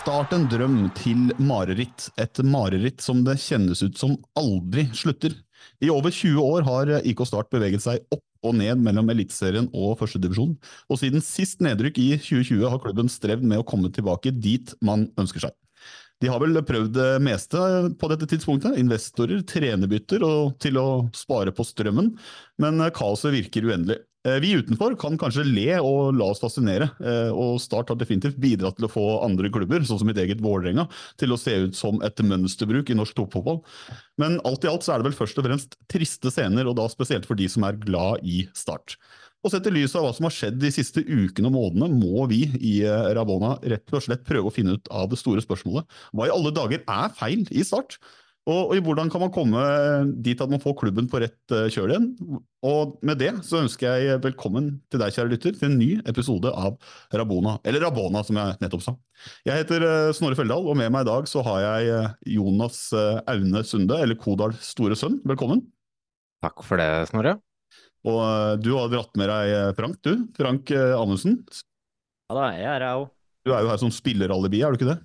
Start en drøm til mareritt. Et mareritt som det kjennes ut som aldri slutter. I over 20 år har IK Start beveget seg opp og ned mellom Eliteserien og førstedivisjon, og siden sist nedrykk i 2020 har klubben strevd med å komme tilbake dit man ønsker seg. De har vel prøvd det meste på dette tidspunktet, investorer, trenerbytter og til å spare på strømmen, men kaoset virker uendelig. Eh, Vi utenfor kan kanskje le og la oss fascinere, eh, og Start har definitivt bidratt til å få andre klubber, sånn som mitt eget Vålerenga, til å se ut som et mønsterbruk i norsk toppfotball. Men alt i alt så er det vel først og fremst triste scener, og da spesielt for de som er glad i Start. Og sett i lys av hva som har skjedd de siste ukene og månedene, må vi i Ravona Rabona rett og slett prøve å finne ut av det store spørsmålet. Hva i alle dager er feil i Start? Og, og hvordan kan man komme dit at man får klubben på rett eh, kjøl igjen? Og med det så ønsker jeg velkommen til deg, kjære lytter, til en ny episode av Rabona, eller Rabona, som jeg nettopp sa. Jeg heter eh, Snorre Feldal, og med meg i dag så har jeg eh, Jonas Aune Sunde, eller Kodal store sønn. Velkommen. Takk for det, Snorre. Og du har dratt med deg Frank, du. Frank Amundsen. Ja da, jeg er her òg. Du er jo her som spilleralibi, er du ikke det?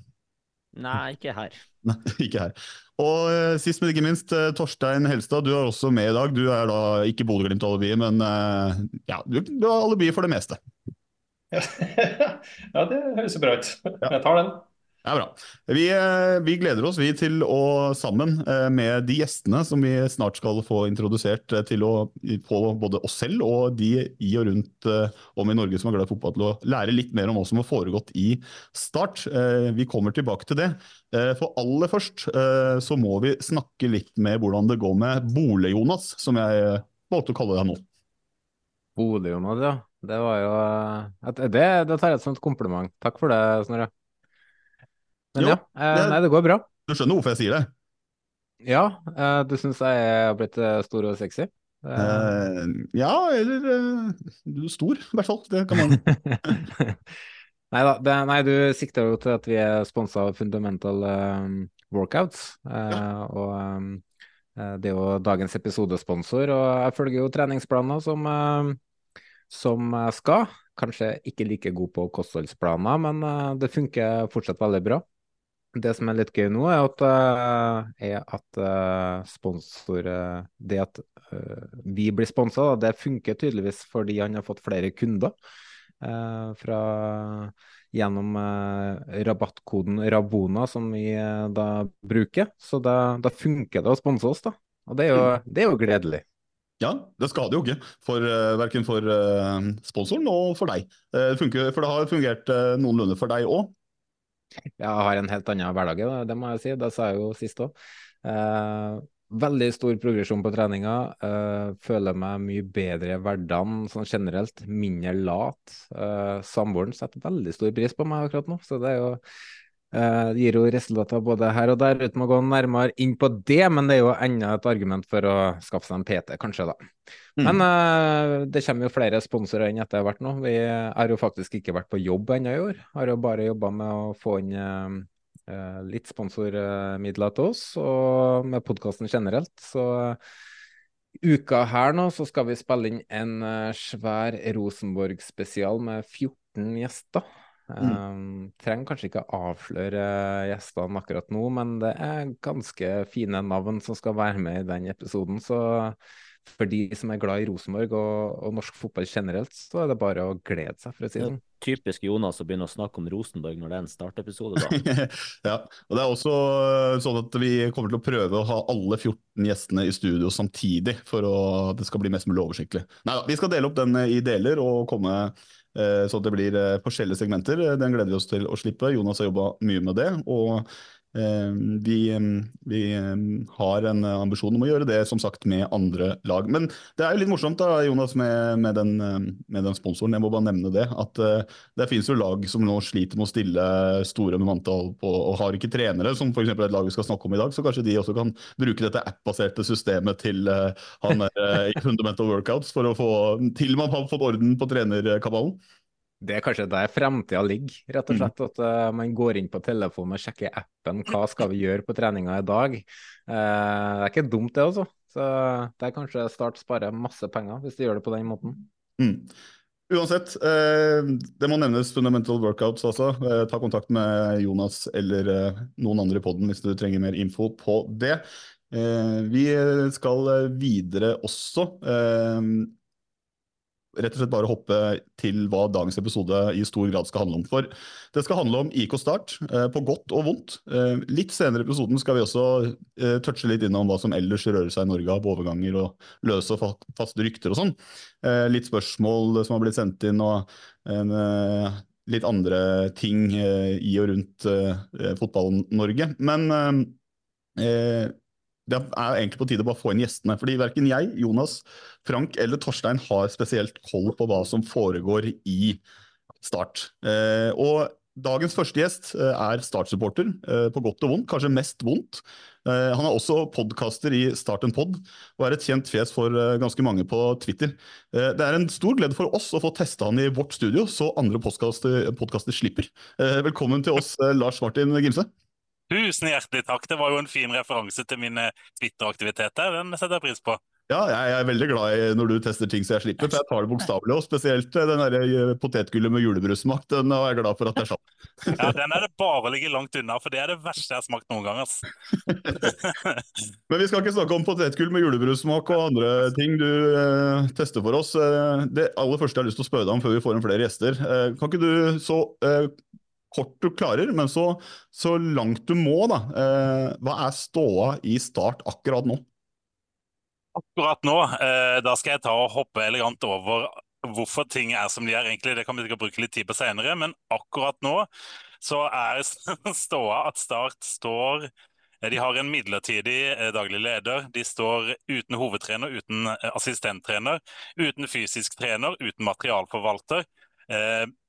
Nei, ikke her. Nei, ikke her. Og eh, sist, men ikke minst, eh, Torstein Helstad, du er også med i dag. Du er da ikke Bodø-Glimt-alibiet, men eh, ja, du, du har alibi for det meste. ja, det høres jo bra ut. Jeg tar den. Det er bra. Vi, eh, vi gleder oss vi til å sammen eh, med de gjestene som vi snart skal få introdusert eh, til å få både oss selv og de i og rundt om i Norge som er glad i fotball, til å lære litt mer om hva som har foregått i Start. Vi kommer tilbake til det. For aller først så må vi snakke litt med hvordan det går med Bole-Jonas, som jeg valgte å kalle deg nå. Bole-Jonas, ja. Det var jo det, det tar jeg som et kompliment. Takk for det, Snorre. Men Jo, ja, eh, det- nei, det går bra. Du skjønner hvorfor jeg sier det? Ja, eh, du syns jeg er blitt eh, stor og sexy? Eh, Eh, ja, eller eh, du er stor, i hvert fall. Det kan man Nei da, det, nei, du sikter jo til at vi er sponsa av Fundamental eh, Workouts. eh, Og eh, det er jo dagens episodesponsor, og jeg følger jo treningsplaner som, eh, som jeg skal. Kanskje ikke like god på kostholdsplaner, men eh, det funker fortsatt veldig bra. Det som er litt gøy nå, er at, eh, er at eh, sponsor Det at eh, vi blir sponsa, det funker tydeligvis fordi han har fått flere kunder fra, gjennom eh, rabattkoden Rabona, som vi eh, da bruker. Så da, da funker det å sponse oss, da. Og det er jo, det er jo gledelig. Ja, det skader jo ikke, for, uh, verken for uh, sponsoren og for deg. Uh, funker, for det har fungert noenlunde for deg òg. Jeg har en helt annen hverdag, det, må jeg si. Det sa jeg jo sist òg. Eh, veldig stor progresjon på treninga. Eh, føler meg mye bedre i hverdagen sånn generelt. Mindre lat. Eh, Samboeren setter veldig stor pris på meg akkurat nå, så det er jo det gir jo resultater både her og der, uten å gå nærmere inn på det, men det er jo enda et argument for å skaffe seg en PT, kanskje, da. Mm. Men uh, det kommer jo flere sponsorer inn etter hvert nå. Vi har jo faktisk ikke vært på jobb ennå i år. Har jo bare jobba med å få inn uh, litt sponsormidler til oss, og med podkasten generelt. Så uka her nå så skal vi spille inn en svær Rosenborg-spesial med 14 gjester. Mm. Um, trenger kanskje ikke avsløre gjestene akkurat nå, men det er ganske fine navn som skal være med i den episoden. Så for de som er glad i Rosenborg og, og, norsk fotball generelt, så er det bare å glede seg, for å si det sånn. Typisk Jonas å begynne å snakke om Rosenborg når det er en startepisode, da. ja, og det er også eh, sånn at vi kommer til å prøve å ha alle 14 gjestene i studio samtidig, for at det skal bli mest mulig oversiktlig. Nei da, vi skal dele opp den i deler og komme Eh, så det blir eh, forskjellige segmenter. Eh, den gleder vi oss til å slippe. Jonas har jobba mye med det. og vi, vi, har en ambisjon om å gjøre det som sagt med andre lag. Men det er jo litt morsomt da, Jonas, med, med, den, med den, sponsoren. Jeg må bare nevne det. At det finnes jo lag som nå sliter med å stille store med manntall på, og har ikke trenere, som f.eks. et lag vi skal snakke om i dag. Så kanskje de også kan bruke dette app-baserte systemet til han der i Fundamental Workouts for å få til man har fått orden på trenerkabalen. Det er kanskje der fremtida ligger, rett og mm. slett. At uh, man går inn på telefonen og sjekker appen. Hva skal vi gjøre på treninga i dag? Uh, det er ikke dumt, det, altså. Så det er kanskje Start sparer masse penger hvis de gjør det på den måten. Mm. Uansett, eh, det må nevnes fundamental workouts også. Eh, ta kontakt med Jonas eller eh, noen andre i poden hvis du trenger mer info på det. vi skal videre også rett og slett bare hoppe til hva dagens episode i stor grad skal handle om. For det skal handle om IK Start, eh, på godt og vondt. Eh, litt senere i episoden skal vi også eh, touche litt innom hva som ellers rører seg i Norge av overganger og løse og faste rykter og sånn. Litt spørsmål som har blitt sendt inn, og litt andre ting i og rundt Fotball-Norge. Men det er egentlig på tide å bare få inn gjestene. fordi verken jeg, Jonas, Frank eller Torstein har spesielt koll på hva som foregår i Start. Eh, og dagens første gjest eh, er Start-supporter, eh, på godt og vondt. Kanskje mest vondt. Eh, han er også podkaster i Start en pod, og er et kjent fjes for eh, ganske mange på Twitter. Eh, det er en stor glede for oss å få testa han i vårt studio, så andre podkaster slipper. velkommen til oss, Lars Martin Gimse. Tusen hjertelig takk. Det var jo en fin referanse til mine Twitter-aktiviteter. Den setter jeg pris på. Ja, jeg er veldig glad i når du tester ting så jeg slipper, for jeg tar det bokstavelig. Og spesielt eh, den der eh, potetgullet med julebrussmak, den er jeg glad for at jeg slapp. ja, den er det bare å ligge langt unna, for det er det verste jeg har smakt noen gang. Altså. Men vi skal ikke snakke om potetgull med julebrussmak og andre ting du eh, tester for oss. Eh, det aller første jeg har lyst til å spørre deg om før vi får inn flere gjester, eh, kan ikke du så eh, kort du klarer, men så, så langt du må, da. Eh, hva er ståa i Start akkurat nå? Akkurat nå, eh, da skal jeg ta og hoppe elegant over hvorfor ting er som de er. egentlig, Det kan vi sikkert bruke litt tid på senere, men akkurat nå så er ståa at Start står eh, de har en midlertidig eh, daglig leder. De står uten hovedtrener, uten eh, assistenttrener, uten fysisk trener, uten materialforvalter.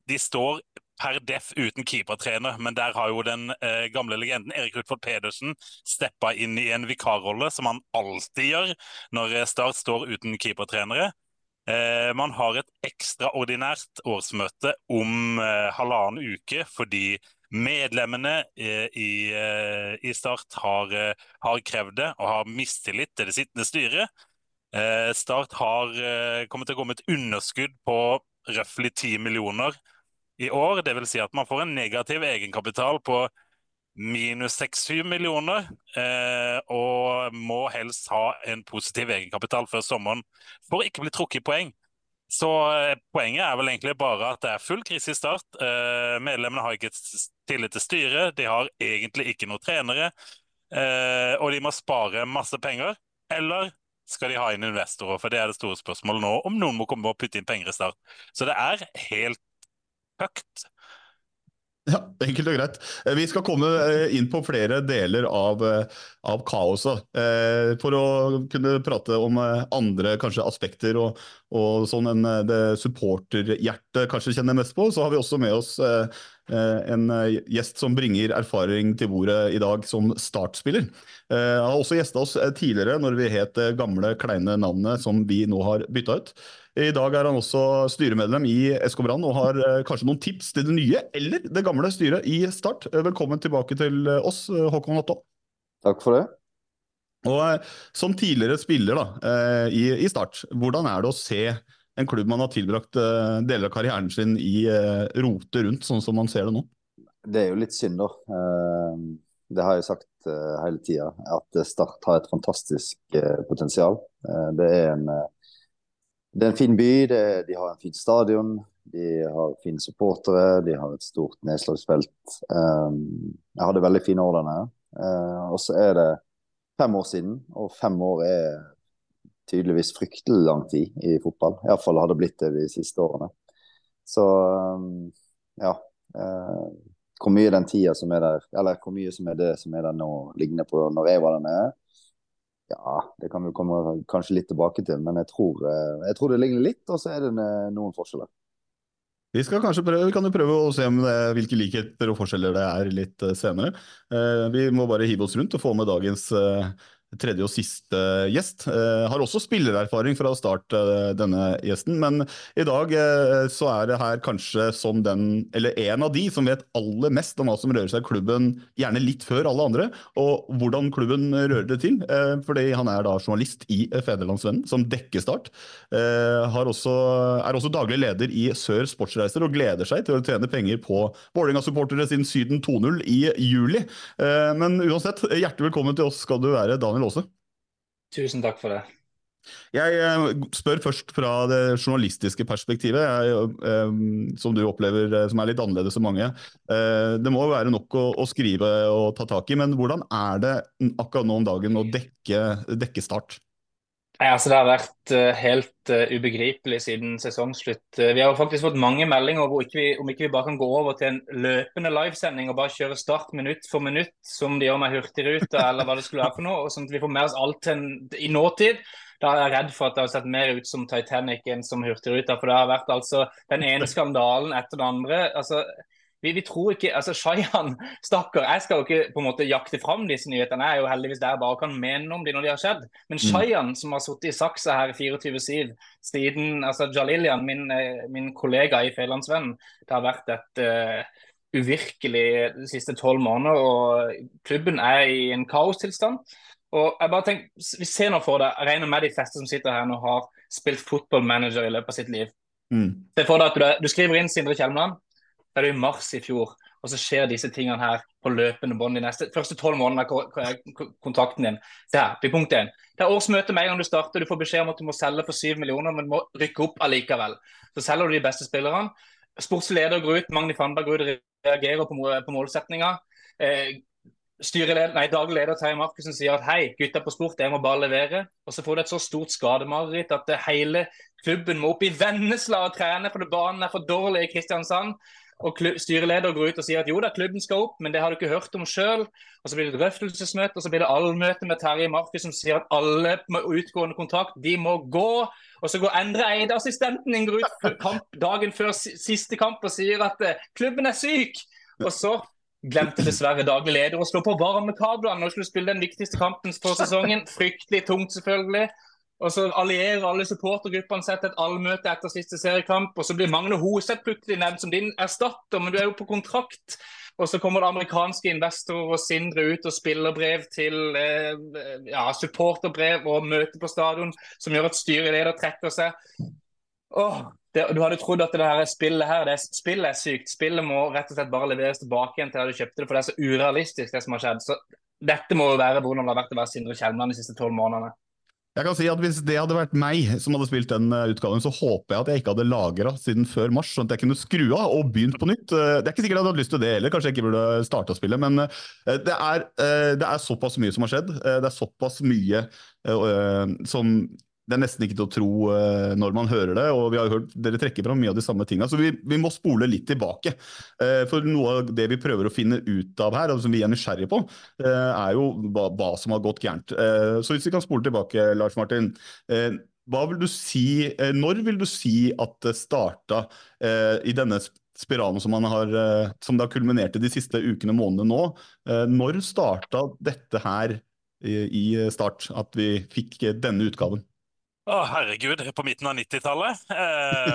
De står per def uten keepertrener, men der har jo den eh, gamle legenden Erik Rutford Pedersen steppa inn i en vikarrolle, som han alltid gjør når eh, Start står uten keepertrenere. Eh, man har et ekstraordinært årsmøte om eh, halvannen uke fordi medlemmene eh, i, eh, i, Start har, har, krevd det og har mistillit til det sittende styret. Start har kommet til å gå med et underskudd på røftlig 10 millioner i år. Det vil si at man får en negativ egenkapital på minus 6-7 millioner, eh, og må helst ha en positiv egenkapital før sommeren for å ikke bli trukket i poeng. Så eh, poenget er vel egentlig bare at det er full krise i start. Eh, medlemmene har ikke tillit til styret, de har egentlig ikke noen trenere, eh, og de må spare masse penger. Eller skal de ha inn investorer? For det er det store spørsmålet nå, om noen må komme og putte inn penger i start. Så det er helt høyt. Ja, enkelt og greit. Eh, vi skal komme eh, inn på flere deler av, eh, av kaoset. For å kunne prate om andre kanskje aspekter og, og sånn enn det supporterhjertet kanskje kjenner mest på, så har vi også med oss en gjest som bringer erfaring til bordet i dag som startspiller. Han har også gjesta oss tidligere når vi het gamle, kleine navnet som vi nå har bytta ut. I dag er han også styremedlem i SK Brann og har eh, kanskje noen tips til det nye eller det gamle styret i Start. Eh, velkommen tilbake til eh, oss, Håkon Otto. Takk for det. Og Som tidligere spiller da, i, i, Start, hvordan er det å se en klubb man har tilbrakt deler av karrieren sin i, rote rundt, sånn som man ser det nå? Det er jo litt synd, da. Det har jeg sagt hele tida, at Start har et fantastisk potensial. Det er en det er en fin by, det, de har en fin stadion, de har fine supportere, de har et stort nedslagsfelt. Um, jeg hadde veldig fine år der nede. Uh, og så er det fem år siden, og fem år er tydeligvis fryktelig lang tid i fotball. Iallfall har det blitt det de siste årene. Så um, ja. Hvor mye den tida som er der, eller hvor mye som er det som er der nå, ligner på når jeg var der nede, ja, det kan vi komme kanskje litt tilbake til, men jeg tror, eh, jeg tror det ligner litt, og så er det noen forskjeller. Vi skal kanskje prøve, kan jo prøve å se det, hvilke likheter og forskjeller det er litt eh, senere. Eh, vi må bare hive oss rundt og få med dagens tredje og siste gjest. Eh, har også spillererfaring fra start, eh, denne gjesten, men i dag eh, så er det her kanskje som den, eller en av de som vet aller mest om hva som rører seg i klubben, gjerne litt før alle andre, og hvordan klubben rører det til. Fordi han er da journalist i Federlandsvennen, som dekker Start. Også, er også daglig leder i Sør Sportsreiser og gleder seg til å tjene penger på Vålerenga-supportere sin Syden 2-0 i juli. Men uansett, hjertelig velkommen til oss skal du være, Daniel Aase. Tusen takk for det. Jeg eh, spør først fra det journalistiske perspektivet, jeg, eh, som du opplever eh, som er litt annerledes enn mange. Det må være nok å, å, skrive og ta tak i, men hvordan er det akkurat nå om dagen å dekke, dekke Start? Nei, altså Det har vært uh, helt uh, ubegripelig siden sesongslutt. Uh, vi har jo faktisk fått mange meldinger ikke vi, om ikke vi bare kan gå over til en løpende livesending og bare kjøre start minutt for minutt, som de gjør med Hurtigruta eller hva det skulle være for noe. og sånn at vi får med oss alt en, i nåtid. Da er jeg redd for at det har sett mer ut som Titanic enn som Hurtigruta. For det har vært altså den ene skandalen etter den andre. altså vi, vi, tror ikke, altså Shayan, stakkar, jeg skal jo ikke på en måte jakte fram disse nyhetene. Jeg er jo heldigvis der bare kan mene om de når de har skjedd. Men mm. Som har sittet i saksa her 24-7 siden altså Jalilian, min, eh, min kollega i Fedlandsvennen, det har vært et uh, uvirkelig de siste tolv måneder. og Klubben er i en kaostilstand. Og jeg bare tenker, Vi ser nå for deg, jeg regner med de fleste som sitter her nå har spilt fotballmanager i løpet av sitt liv. Mm. Se for deg at du, du skriver inn Sindre Kjelmeland. Det er jo i mars i fjor, og så skjer disse tingene her på løpende bånd de neste første tolv månedene av kontrakten din. Se her, er punkt én. Det er årsmøte med en gang du starter. Du får beskjed om at du må selge for syv millioner, men du må rykke opp allikevel. Så selger du de beste spillerne. Sportsleder går ut, Magni Fandberg går ut og reagerer på, på målsettinga. Eh, nei, daglig leder Terje Markussen sier at hei, gutta på sport, jeg må bare levere. Og så får du et så stort skademareritt at hele klubben må opp i Vennesla og trene fordi banen er for dårlig i Kristiansand. Og styreleder går ut og sier at jo da, klubben skal opp, men det har du ikke hørt om sjøl. Og så blir det drøftelsesmøte, og så blir det allmøte med Terje Markus som sier at alle med utgående kontrakt, de må gå. Og så går Endre Eide, assistenten går ut kamp, dagen før siste kamp og sier at uh, klubben er syk. Og så glemte dessverre daglig leder å slå på varmekablene og skulle spille den viktigste kampen for sesongen. Fryktelig tungt, selvfølgelig. Og så allierer alle supportergruppene seg til et allmøte etter siste seriekamp. Og så blir Magne Hoseth plutselig nevnt som din erstatter, men du er jo på kontrakt. Og så kommer det amerikanske investorer og Sindre ut og spiller brev til eh, ja, supporterbrev og møte på stadion, som gjør at styreleder trekker seg. Åh, det, du hadde trodd at det her spillet her, det, spillet er sykt. Spillet må rett og slett bare leveres tilbake igjen til der du kjøpte det, for det er så urealistisk, det som har skjedd. Så dette må jo være hvordan det har vært å være Sindre Kjelmeland de siste tolv månedene. Jeg kan si at Hvis det hadde vært meg som hadde spilt den eh, utgaven, så håper jeg at jeg ikke hadde lagra siden før mars, sånn at jeg kunne skru av og begynt på nytt. Eh, det er ikke sikkert jeg hadde lyst til det heller, kanskje jeg ikke burde starte å spille, men eh, det er, det er såpass mye som har skjedd. Det er såpass mye som det er nesten ikke til å tro uh, når man hører det. og vi har hørt Dere trekker fram mye av de samme tingene. Så vi, vi må spole litt tilbake. Uh, for noe av det vi prøver å finne ut av her, og som vi er nysgjerrige på, uh, er jo hva, hva, som har gått gærent. så hvis vi kan spole tilbake, Lars Martin. hva vil du si, Når vil du si at det starta i denne spiralen som, har, som det har kulminert i de siste ukene og månedene nå? når starta dette her i, i Start, at vi fikk denne utgaven? Å, herregud, på midten av 90-tallet.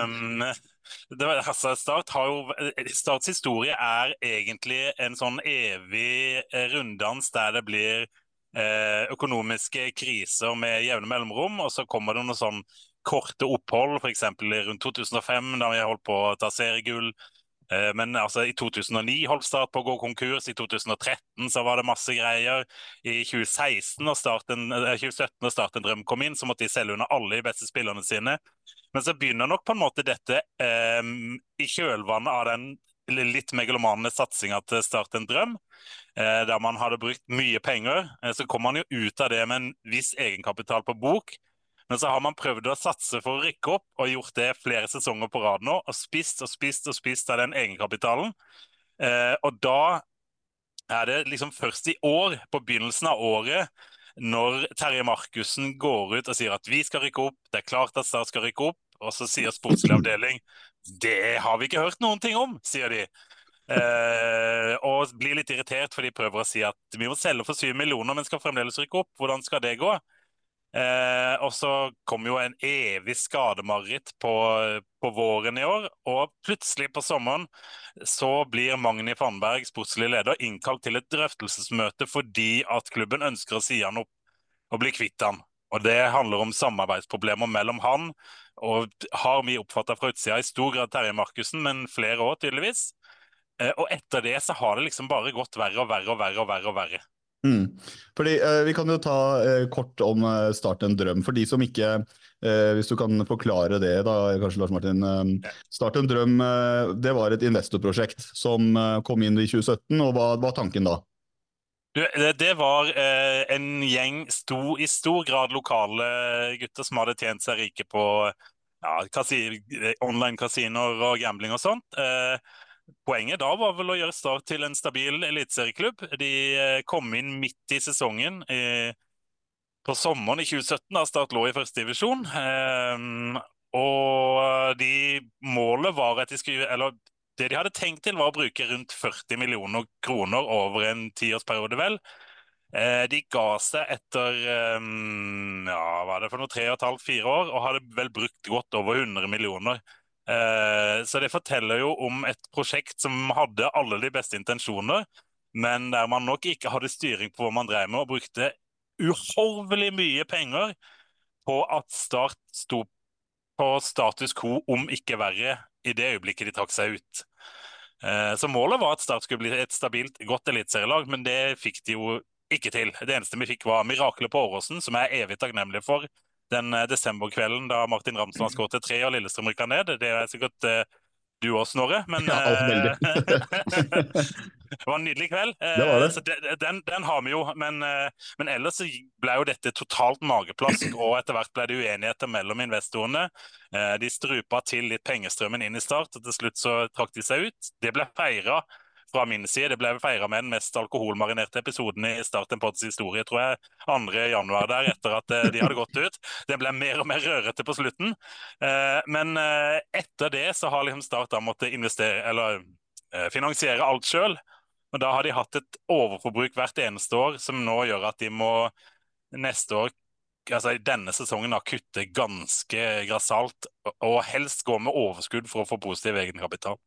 Um, altså, Start Starts historie er egentlig en sånn evig runddans der det blir eh, økonomiske kriser med jevne mellomrom, og så kommer det noen sånn korte opphold, f.eks. rundt 2005, da vi holdt på å ta seriegull. Eh, men altså, i 2009 holdt Start på å gå konkurs, i 2013 så var det masse greier. I 2016 og starten, 2017 og Start en drøm kom inn, så måtte de selge under alle de beste spillerne sine. Men så begynner nok på en måte dette eh, i kjølvannet av den litt megalomane satsinga til Start en drøm, eh, der man hadde brukt mye penger. Eh, så kom man jo ut av det med en viss egenkapital på bok. Men så har man prøvd å satse for å rykke opp, og gjort det flere sesonger på rad nå. Og spist og spist og spist av den egenkapitalen. Eh, og da er det liksom først i år, på begynnelsen av året, når Terje Markussen går ut og sier at vi skal rykke opp, det er klart at Start skal rykke opp, og så sier sportslig avdeling det har vi ikke hørt noen ting om, sier de. Eh, og blir litt irritert, for de prøver å si at vi må selge for syv millioner, men skal fremdeles rykke opp. Hvordan skal det gå? Eh, og så kom jo en evig skademareritt på, på, våren i år. Og plutselig på sommeren så blir Magni Fannberg, sportslig leder, innkalt til et drøftelsesmøte fordi at klubben ønsker å si han opp og bli kvitt han. Og Det handler om samarbeidsproblemer mellom han og har vi oppfatta fra utsida i stor grad Terje Markussen, men flere år tydeligvis. Eh, og etter det så har det liksom bare gått verre og verre og verre. og verre og verre. Mm. Fordi eh, Vi kan jo ta eh, kort om eh, Start en drøm. For de som ikke eh, Hvis du kan forklare det, da, kanskje Lars Martin. Eh, Start en drøm eh, det var et investorprosjekt som kom inn i 2017. og Hva var tanken da? Du, det var en gjeng sto, i stor grad lokale gutter som hadde tjent seg rike på ja, online kasinoer og gambling og sånt. Eh, Poenget da var vel å gjøre Start til en stabil eliteserieklubb. De eh, kom inn midt i sesongen eh, på sommeren i 2017, da Start lå i førstedivisjon. Eh, og de målet var at de skulle Eller det de hadde tenkt til, var å bruke rundt 40 millioner kroner over en tiårsperiode, vel. Eh, de ga seg etter um, ja, hva er det for noe, tre og et halvt, fire år, og hadde vel brukt godt over 100 millioner. Eh, så det forteller jo om et prosjekt som hadde alle de beste intensjoner, men der man nok ikke hadde styring på hva man drev med, og brukte uhorvelig mye penger på at Start sto på status quo, om ikke verre, i det øyeblikket de trakk seg ut. Eh, så målet var at Start skulle bli et stabilt, godt eliteserielag, men det fikk de jo ikke til. Det eneste vi fikk, var mirakelet på Åråsen, som jeg er evig takknemlig for den eh, desemberkvelden da Martin Ramsland skåret tre og Lillestrøm rykka ned. Det er sikkert uh, du òg, Snorre. Men ja, det var en nydelig kveld. Det var det. Den, den, har vi jo. Men, men, ellers ble jo dette totalt mageplask, og etter hvert ble det uenigheter mellom investorene. De strupa til litt pengestrømmen inn i start, og til slutt så trakk de seg ut. Det ble feira fra min side. Det ble feira med den mest alkoholmarinerte episoden i Start en pods historie, tror jeg. 2. januar der, etter at eh, de hadde gått ut. Det ble mer og mer rørete på slutten. Eh, men eh, etter det så har liksom Start da måttet investere, eller finansiere alt sjøl. Og da har de hatt et overforbruk hvert eneste år som nå gjør at de må neste år altså i denne sesongen da kutte ganske grassat, og helst gå med overskudd for å få positiv egenkapital.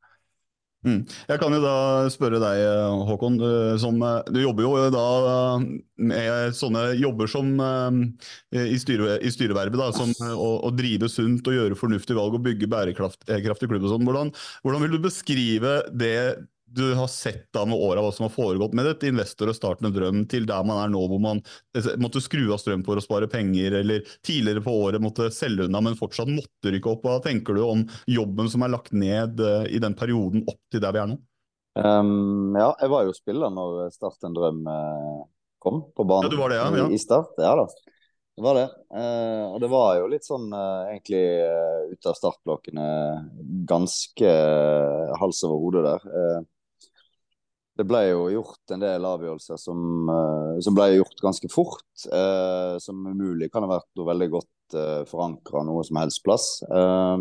Mm. Jeg kan jo da spørre deg, Håkon. Som, du jobber jo da med sånne jobber som i, styre, i styrevervet, da, som å, å, drive sunt og gjøre fornuftige valg og bygge bærekraftig klubb. og sånn. Hvordan, hvordan vil du beskrive det du har sett da med åra hva som har foregått med et investor og starten en drøm, til der man er nå, hvor man eh, måtte skru av strøm for å spare penger, eller tidligere på året måtte selge unna, men fortsatt måtte rykke opp. Hva tenker du om jobben som er lagt ned uh, i den perioden opp til der vi er nå? Um, ja, jeg var jo spiller når Start en drøm kom på banen ja, du var det, ja, ja. i Start. Ja da. Det var det. Eh, og det var jo litt sånn eh, egentlig eh, ut av startblokkene ganske eh, hals over hodet der. Eh, det ble jo gjort en del avgjørelser som, eh, som ble gjort ganske fort. eh, som umulig kan ha vært noe veldig godt uh, forankra noe som helst plass. Eh,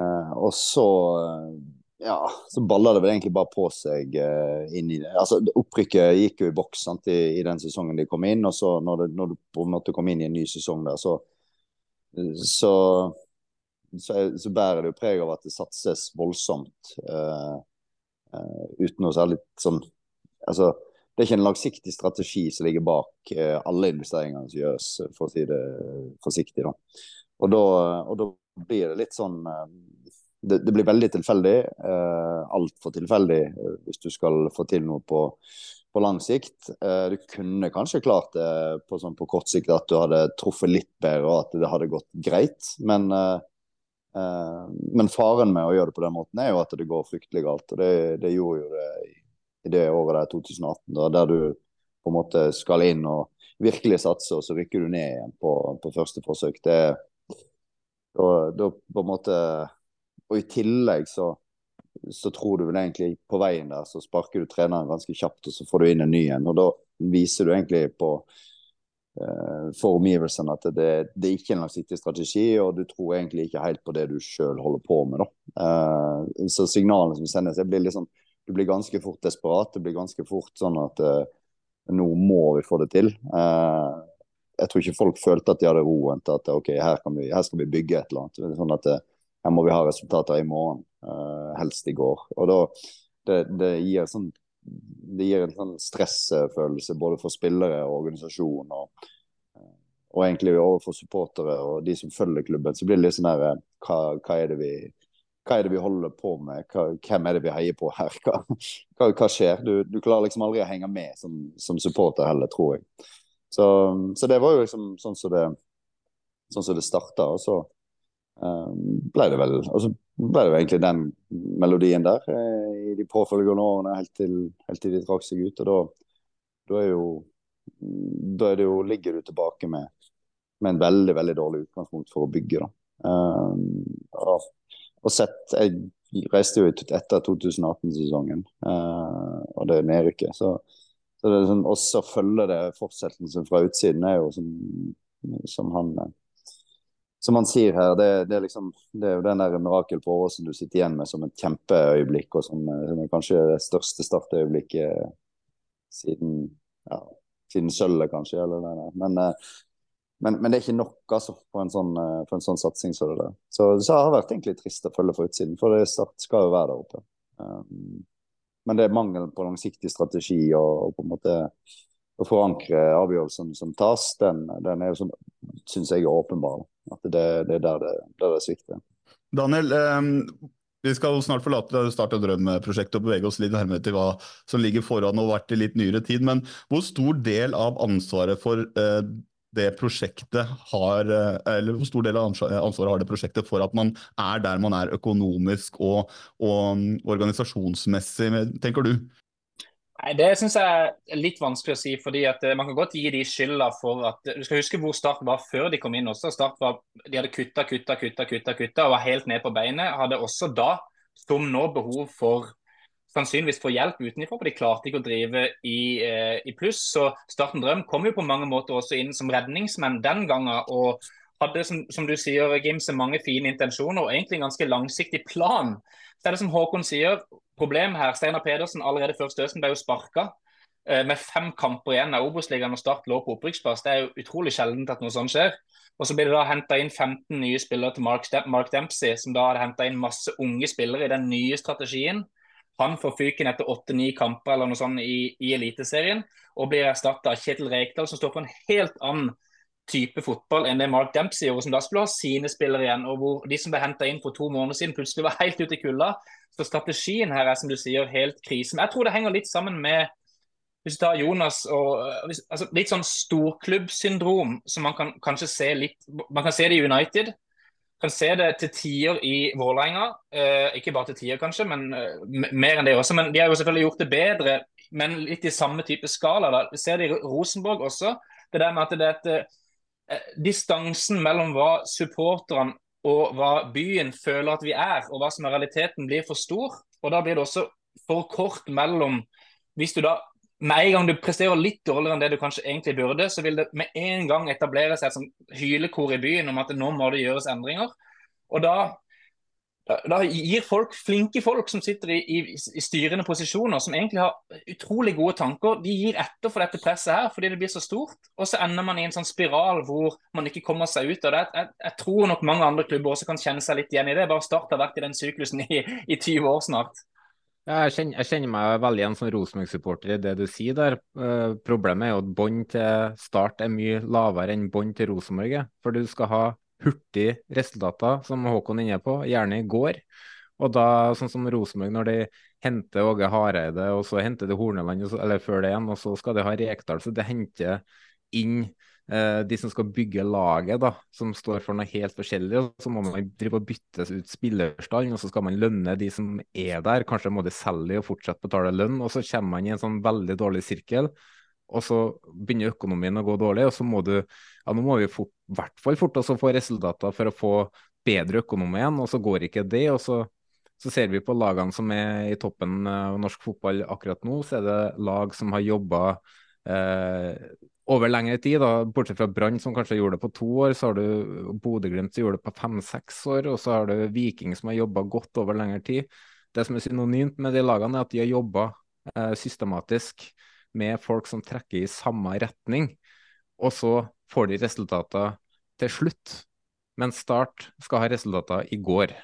eh, og så eh, ja, så balla det vel egentlig bare på seg uh, inn i det. Altså, Opprykket gikk jo i boks sant, i, i, den sesongen de kom inn, og så når, det, når, du på en måte kom inn i en ny sesong der, så så, så, så bærer det jo preg av at det satses voldsomt uh, uh, uten noe særlig sånn Altså, det er ikke en langsiktig strategi som ligger bak alle investeringene som gjøres, for å si det forsiktig. da. Og da, og da blir det litt sånn det, det, blir veldig tilfeldig. Uh, Altfor tilfeldig eh, hvis du skal få til noe på, på lang sikt. Eh, du kunne kanskje klart det på, sånn, på, kort sikt at du hadde truffet litt bedre og at det hadde gått greit. Men, eh, eh, men faren med å gjøre det på den måten er jo at det går fryktelig galt. Og det, det gjorde jo det i, det året der 2018, da, der du på en måte skal inn og virkelig satse, og så rykker du ned igjen på, på første forsøk. Det da, da på en måte og i tillegg så, så tror du vel egentlig på veien der, så sparker du treneren ganske kjapt, og så får du inn en ny en. Og da viser du egentlig på for omgivelsene at det, det er ikke en langsiktig strategi, og du tror egentlig ikke helt på det du sjøl holder på med. da. Uh, så signalene som sendes, blir liksom, du blir ganske fort desperat. Det blir ganske fort sånn at uh, nå må vi få det til. jeg tror ikke folk følte at de hadde roen til at ok, her, vi, her skal vi bygge et eller annet. sånn at her må vi ha resultater i morgen, helst i går. Og da, det, det, gir sånn, det gir en sånn stressfølelse både for spillere og organisasjon. Og, og egentlig overfor supportere og de som følger klubben. Så blir det litt sånn her hva, hva, er det vi hva er det vi holder på med, hva, hvem er det vi heier på her? Hva, hva skjer? Du, du, klarer liksom aldri å henge med som, som supporter heller, tror jeg. Så, så, det var jo liksom sånn som det, sånn som det starta. Og så um, ble det vel og så ble det egentlig den melodien der eh, i de påfølgende årene helt til, helt til de trakk seg ut. og da, da, jo, da jo, ligger du tilbake med, med en veldig veldig dårlig utgangspunkt for å bygge. da. Um, og, og sett, Jeg reiste jo etter 2018-sesongen uh, eh, og det nedrykket. Så, så det er sånn, også følge det fortsettelsen fra utsiden er jo som, som han som han sier her, det, det, er liksom, det, er jo den der mirakel på Åråsen du sitter igjen med som et kjempeøyeblikk, og som, som er kanskje det største startøyeblikket siden, ja, siden sølvet, kanskje. Eller, det eh, men, men, det er ikke nok altså, for, en sånn, eh, for en sånn satsing som det der. Så, så det har vært egentlig trist å følge fra utsiden, for det Start skal jo være der oppe. Um, men det er mangel på langsiktig strategi og, og på en måte å forankre avgjørelsen som tas, den, den er jo sånn, syns jeg er åpenbar. At det, det er der det, der det svikter. Daniel, eh, vi skal snart forlate Start og drøm-prosjektet og bevege oss litt nærmere til hva som ligger foran og vært i litt nyere tid. Men hvor stor del av ansvaret for eh, det prosjektet har eh, eller hvor stor del av ansvaret har det prosjektet for at man er der man er økonomisk og, og mm, organisasjonsmessig, tenker du? Nei, Det syns jeg er litt vanskelig å si. fordi at eh, Man kan godt gi de skylda for at Du skal huske hvor Start var før de kom inn også. Start var, De hadde kutta, kutta, kutta, kutta, kutta og var helt ned på beinet. Hadde også da, som nå, behov for sannsynligvis for hjelp utenfra, for de klarte ikke å drive i, eh, i pluss. Så Starten Drøm kom jo på mange måter også inn som redningsmenn den gangen. og hadde, som, som du sier, Gimse, mange fine intensjoner og egentlig en ganske langsiktig plan. Så er det som Håkon sier, problem her. Steinar Pedersen allerede før Støsen ble jo sparka. Eh, med fem kamper igjen av Obos-ligaen og Start lå på opprykksplass. Det er jo utrolig sjeldent at noe sånt skjer. Og så blir det da henta inn 15 nye spillere til Mark, Mark Dempsey, som da hadde henta inn masse unge spillere i den nye strategien. Han får fyken etter åtte-ni kamper eller noe sånt i, i Eliteserien, og blir erstatta av Kjetil Rekdal, som står for en helt annen type fotball enn det Mark Dempsey gjorde, som da skulle ha sine spillere igjen. og hvor De som ble henta inn for to måneder siden, plutselig var helt ute i kulda. Så strategien her er som du sier, helt krise. Men jeg tror det henger litt sammen med hvis du tar Jonas og altså, Litt sånn storklubbsyndrom som man kan kanskje se litt Man kan se det i United. Kan se det til tider i Vålerenga. Eh, ikke bare til tider, kanskje, men eh, mer enn det også. Men de har jo selvfølgelig gjort det bedre, men litt i samme type skala. da. Vi ser det i Rosenborg også. Det der med at det er et eh, distansen mellom hva supporterne og hva byen føler at vi er, og hva som er realiteten, blir for stor. Og da blir det også for kort mellom Hvis du da med en gang du presterer litt dårligere enn det du kanskje egentlig burde, så vil det med en gang etablere seg et hylekor i byen om at nå må det gjøres endringer. Og da da gir folk, flinke folk som sitter i, i, i, styrende posisjoner, som egentlig har utrolig gode tanker, de gir etter for dette presset her fordi det blir så stort. Og så ender man i en sånn spiral hvor man ikke kommer seg ut av det. Jeg, jeg tror nok mange andre klubber også kan kjenne seg litt igjen i det. Bare Start har vært i den syklusen i, i 20 år snart. Ja, jeg, kjenner, jeg, kjenner, meg veldig igjen som Rosenborg-supporter i det du sier der. Uh, problemet er jo at bånd til Start er mye lavere enn bånd til Rosenborg. For du skal ha hurtige resultater, som Håkon er inne på, gjerne i går. Og da, sånn som Rosenborg, når de henter Åge Hareide, og så henter de Horneland, eller før det igjen, og så skal de ha Rekdal, så det henter inn eh, de som skal bygge laget, da, som står for noe helt forskjellig. og Så må man drive og bytte ut spillerstallen, og så skal man lønne de som er der. Kanskje må de selge og fortsette betale lønn, og så kommer man i en sånn veldig dårlig sirkel og så begynner økonomien å gå dårlig, og så må du ja, nå må vi i hvert fall fort å få resultater for å få bedre økonomi igjen, og så går ikke det. og så, så ser vi på lagene som er i toppen av norsk fotball akkurat nå, så er det lag som har jobba eh, over lengre tid. da, Bortsett fra Brann, som kanskje gjorde det på to år, så har du Bodø-Glimt som gjorde det på fem-seks år, og så har du Viking som har jobba godt over lengre tid. Det som er synonymt med de lagene, er at de har jobba eh, systematisk med folk som trekker i samme retning, og så får de resultater til slutt. Men Start skal ha resultater i går.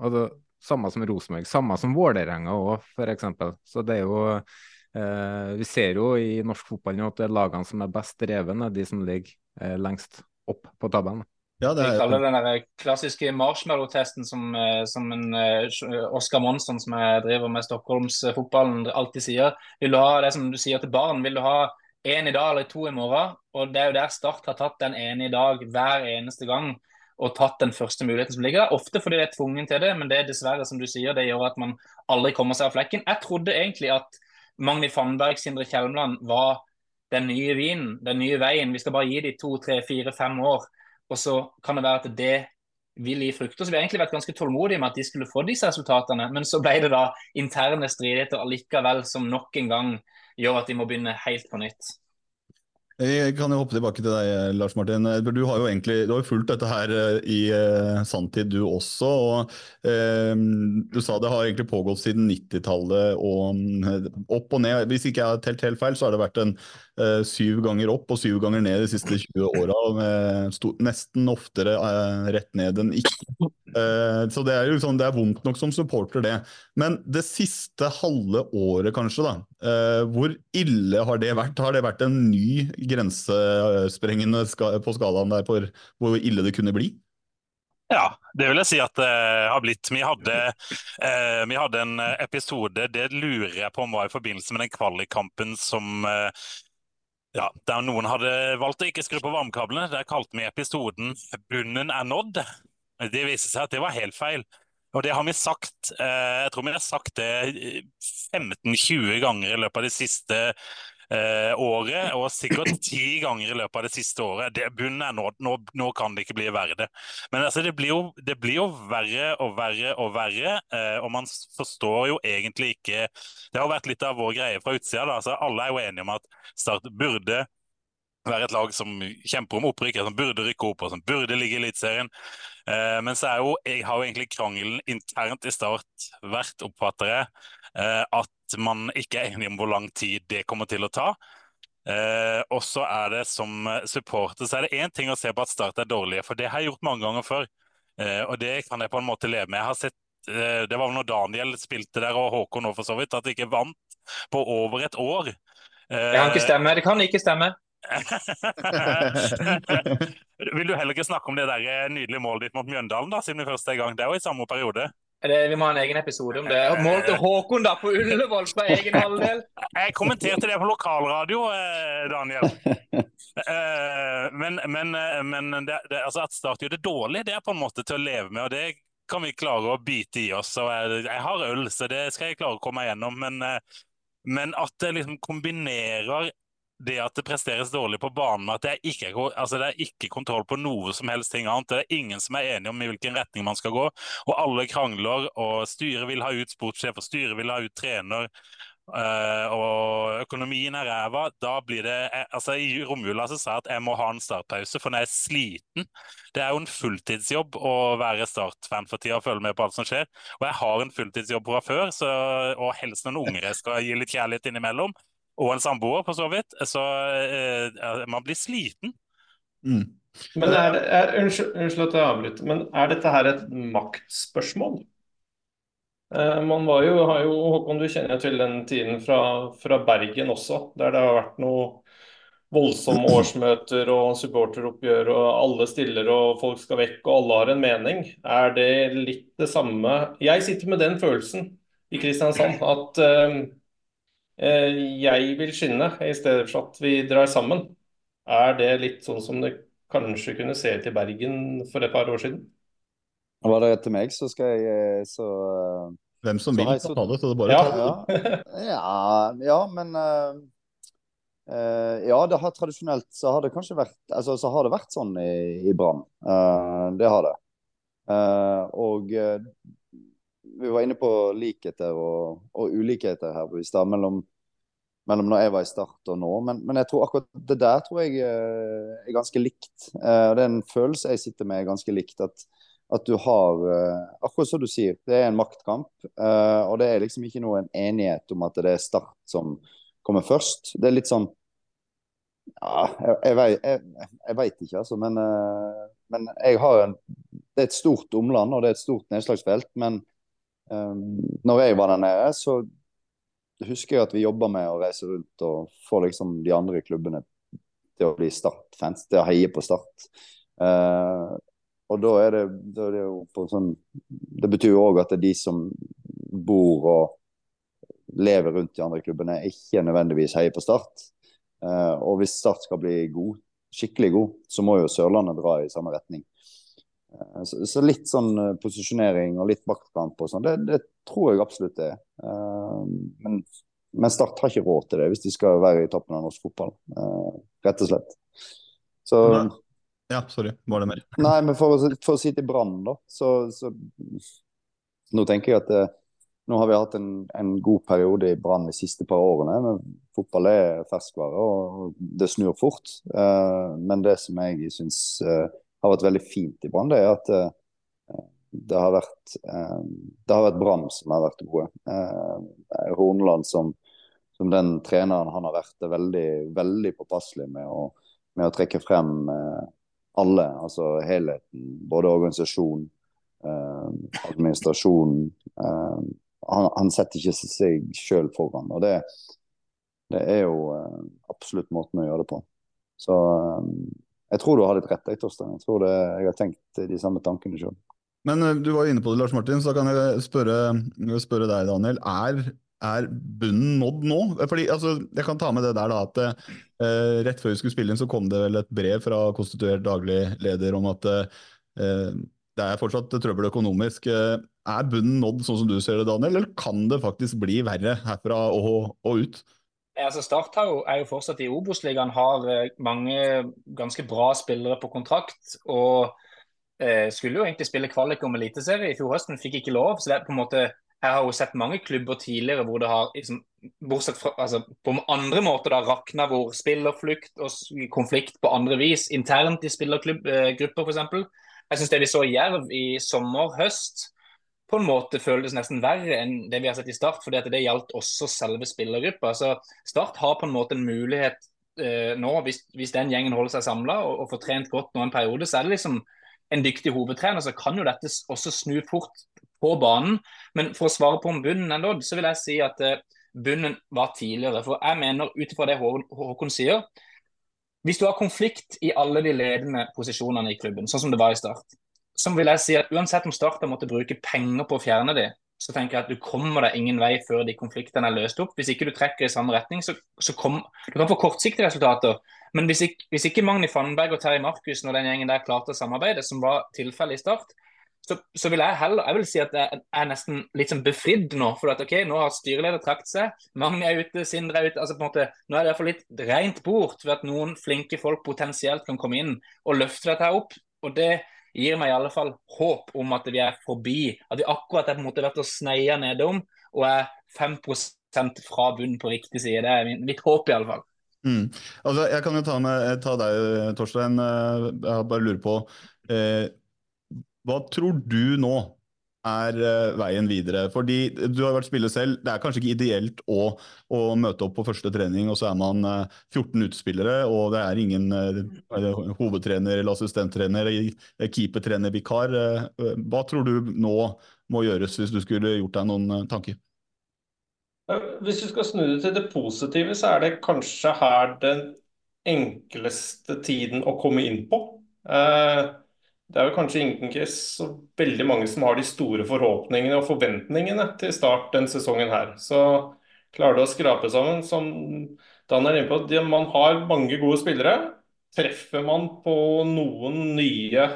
Og det, samme som Rosenborg, samme som Vålerenga òg, f.eks. Så det er jo eh, Vi ser jo i norsk fotball nå at det er lagene som er best dreven, er de som ligger eh, lengst opp på tabellen. Ja, det er... Jeg kaller den der klassiske marshmallow-testen som, eh, som en Oskar Monsson som jeg driver med Stockholmsfotballen alltid sier. Vil du ha det som du sier til barn, vil du ha én i dag eller to i morgen? Og Det er jo der Start har tatt den ene i dag hver eneste gang og tatt den første muligheten som ligger der. Ofte fordi de er tvungen til det, men det er dessverre som du sier, det gjør at man aldri kommer seg av flekken. Jeg trodde egentlig at Magni Fannberg, Sindre Kjelmeland var den nye vinen, den nye veien. Vi skal bare gi de to, tre, fire, fem år. Og så kan det være at det vil gi frukter. Så vi har egentlig vært ganske tålmodige med at de skulle få disse resultatene. Men så ble det da interne stridigheter allikevel som nok en gang gjør at de må begynne helt på nytt. Jeg kan jo hoppe tilbake til deg, Lars Martin. Du har jo egentlig du har fulgt dette her eh, i eh, sanntid, du også. og eh, Du sa det har egentlig pågått siden 90-tallet og opp og ned. Hvis ikke jeg har telt helt feil, så har det vært en eh, syv ganger opp og syv ganger ned de siste 20 åra. Nesten oftere rett ned enn ikke. Så det er sånn, det er vondt nok som supporter, det. Men det siste halve året, kanskje, da. hvor ille har det vært? Har det vært en ny grensesprengende på skalaen der for hvor ille det kunne bli? Ja, det vil jeg si at det har blitt. Vi hadde, eh, vi hadde en episode, det lurer jeg på om var i forbindelse med den kvalikkampen som eh, ja, Der noen hadde valgt å ikke skru på varmekablene. Der kalte vi episoden 'Bunnen er nådd'. Det viste seg at det var helt feil. Og det har vi sagt eh, Jeg tror vi har sagt det 15-20 ganger i løpet av det siste eh, året, og sikkert ti ganger i løpet av det siste året. Det Bunnen er nå, nå, nå kan det ikke bli verre. Men altså, det, blir jo, det blir jo verre og verre og verre, eh, og man forstår jo egentlig ikke Det har vært litt av vår greie fra utsida. Altså, alle er jo enige om at Start burde være et lag som kjemper om opprykk, som burde rykke opp og som burde ligge i Eliteserien. Eh, men så er jo, jeg har jo egentlig krangelen internt i Start vært, oppfatter jeg, eh, at man ikke er enig om hvor lang tid det kommer til å ta. Eh, og så er det som supporter så er det én ting å se på at Start er dårlige, for det har jeg gjort mange ganger før. Eh, og det kan jeg på en måte leve med. Jeg har sett, eh, Det var når Daniel spilte der, og Håkon òg for så vidt, at de ikke vant på over et år. Eh, det kan ikke stemme. Det kan ikke stemme. Vil du heller ikke snakke om det der eh, nydelige målet ditt mot Mjøndalen, da, siden vi først er i gang? Det er jo i samme periode. Det, vi må ha en egen episode om det. Målte Håkon da på Ullevål på egen halvdel? Jeg kommenterte det på lokalradio, eh, Daniel. Eh, men, men, men det, det, altså at Start gjør det dårlig, det er på en måte til å leve med. og det kan vi klare å bite i oss. og Jeg, jeg har øl, så det skal jeg klare å komme meg gjennom. Men, men at det liksom kombinerer det at det presteres dårlig på banen, at det er, ikke, altså det er ikke kontroll på noe som helst ting annet. Det er ingen som er enige om i hvilken retning man skal gå. Og alle krangler, og styret vil ha ut sportssjef, og styret vil ha ut trener. Uh, og økonomien er ræva, da blir det altså I romjula så sa jeg at jeg må ha en startpause, for når jeg er sliten Det er jo en fulltidsjobb å være Start-fan for tida og følge med på alt som skjer. Og jeg har en fulltidsjobb fra før, så, og helst noen unger jeg skal gi litt kjærlighet innimellom og en samboer, for så vidt. Så eh, man blir sliten. Mm. Men er, er, unnskyld, unnskyld, at jeg avbryter, men er dette her et maktspørsmål? Eh, man var jo, har jo, Håkon, du kjenner til den tiden fra, fra Bergen også, der det har vært noe voldsomme årsmøter og supporteroppgjør, og alle stiller og folk skal vekk og alle har en mening. Er det litt det samme Jeg sitter med den følelsen i Kristiansand at Eh, jeg vil skinne i stedet for at vi drar sammen. Er det litt sånn som det kanskje kunne se ut i Bergen for et par år siden? Var det til meg, så skal jeg eh, så eh, Hvem som vil, så ta det. Så det bare ja. ta det. Ja, ja, men uh, uh, Ja, det har tradisjonelt så har det kanskje vært altså, så har det vært sånn i, i Brann. Uh, det har det. og vi var inne på likheter og, og ulikheter her i stad mellom, mellom når jeg var i Start og nå. Men, men, jeg tror akkurat det der tror jeg eh, er ganske likt. Uh, det er en følelse jeg sitter med ganske likt. At, at du har uh, Akkurat som du sier, det er en maktkamp. Og det er liksom ikke noen enighet om at det er Start som kommer først. Det er litt sånn ja, jeg, jeg, jeg, jeg veit ikke, altså. Men, men jeg har en, det er et stort omland og det er et stort nedslagsfelt. Men Um, når jeg var der nede, så husker jeg at vi jobba med å reise rundt og få liksom de andre klubbene til å bli Start-fans, til å heie på Start. Uh, og da er, det, da er det, jo på sånn Det betyr jo òg at det er de som bor og lever rundt de andre klubbene, ikke nødvendigvis heier på Start. Uh, og hvis Start skal bli god, skikkelig god, så må jo Sørlandet dra i samme retning. Eh, så, så, litt sånn eh, posisjonering og litt maktkamp og sånn, det, det, tror jeg absolutt det er. Uh, men, men, Start har ikke råd til det hvis de skal være i toppen av norsk fotball, rett og slett. Så Ja, sorry, var det mer? Nei, men for, for å si til Brann, da, så, så, Nå tenker jeg at det, nå har vi hatt en, en god periode i Brann de siste par årene. men Fotball er ferskvare, og det snur fort. Men det som jeg syns har vært veldig fint i Brann, det er at uh, det har vært uh, det har vært Brann som har vært gode. Uh, Horneland som, som, den treneren han har vært, er veldig, veldig påpasselig med å, med å trekke frem alle, altså helheten. Både organisasjon, administrasjon. Han, han, setter ikke seg sjøl foran. og det, det er jo absolutt måten å gjøre det på. Så jeg tror du har litt rett, Torstein. Jeg tror det, jeg har tenkt de samme tankene sjøl. Men uh, du var inne på det, Lars Martin, så da kan jeg spørre, spørre deg, Daniel. Er, er, bunnen nådd nå? Fordi, altså, jeg kan ta med det der da, at eh, rett før vi skulle spille inn, så kom det vel et brev fra konstituert daglig leder om at eh, det er fortsatt trøbbel økonomisk. Er bunnen nådd sånn som du ser det, Daniel, eller kan det faktisk bli verre herfra og, og ut? Altså Start jo, er jo fortsatt i Obos-ligaen, har eh, mange ganske bra spillere på kontrakt. og eh, skulle jo egentlig spille kvalik om eliteserie i fjor høst, men fikk ikke lov. så det er på en måte, Jeg har jo sett mange klubber tidligere hvor det har liksom, bortsett fra, altså, på andre måter da rakna hvor spillerflukt og konflikt på andre vis, internt i spillergrupper eh, f.eks. Jeg syns det vi så i Jerv i sommer-høst, på en måte føles nesten verre enn det vi har sett i Start, fordi at det gjaldt også selve spillergruppa. Så Start har på en måte en mulighet eh, nå, hvis, hvis, den gjengen holder seg samla og, og, får trent godt nå en periode, så er det liksom en dyktig hovedtrener, så kan jo dette også snu fort på banen. Men for å svare på om bunnen er nådd, så vil jeg si at eh, bunnen var tidligere. For jeg mener, ut ifra det Håkon sier, hvis du har konflikt i alle de ledende posisjonene i klubben, sånn som det var i Start, så vil jeg si at uansett om Starta måtte bruke penger på å fjerne de, så tenker jeg at du kommer deg ingen vei før de konfliktene er løst opp. Hvis ikke du trekker i samme retning, så, så kom, du kan få kortsiktige resultater. Men hvis ikke, hvis ikke Magni Fannberg og Terje Markussen og den gjengen der klarte å samarbeide, som var tilfellet i Start, så, så, vil jeg heller jeg vil si at jeg er nesten litt sånn befridd nå. For at ok, nå har styreleder trukket seg, Magne er ute, Sindre er ute. altså på en måte, Nå er det iallfall litt rent bort ved at noen flinke folk potensielt kan komme inn og løfte dette opp. og det gir meg i alle fall håp om at vi er forbi. At vi akkurat er på en måte vært og sneia nedom og er 5% fra bunnen på riktig side. Det er mitt håp, i alle fall. Mm. Altså, jeg kan jo ta, med, ta deg, Torstein. Jeg bare lurer på eh, Hva tror du nå er uh, veien videre? Fordi Du har vært spiller selv. Det er kanskje ikke ideelt å, å møte opp på første trening, og så er man uh, eh, 14 utespillere, og det er ingen uh, hovedtrener eller assistenttrener, keepertrener, vikar. hva tror du nå må gjøres, hvis du skulle gjort deg noen tanker? Hvis du skal snu det til det positive, så er det kanskje her den enkleste tiden å komme inn på. Eh, det er jo kanskje ikke så veldig mange som har de store forhåpningene og forventningene til start denne sesongen her. Så klarer du å skrape sammen, som Dan er inne på, man har mange gode spillere. Treffer man på noen nye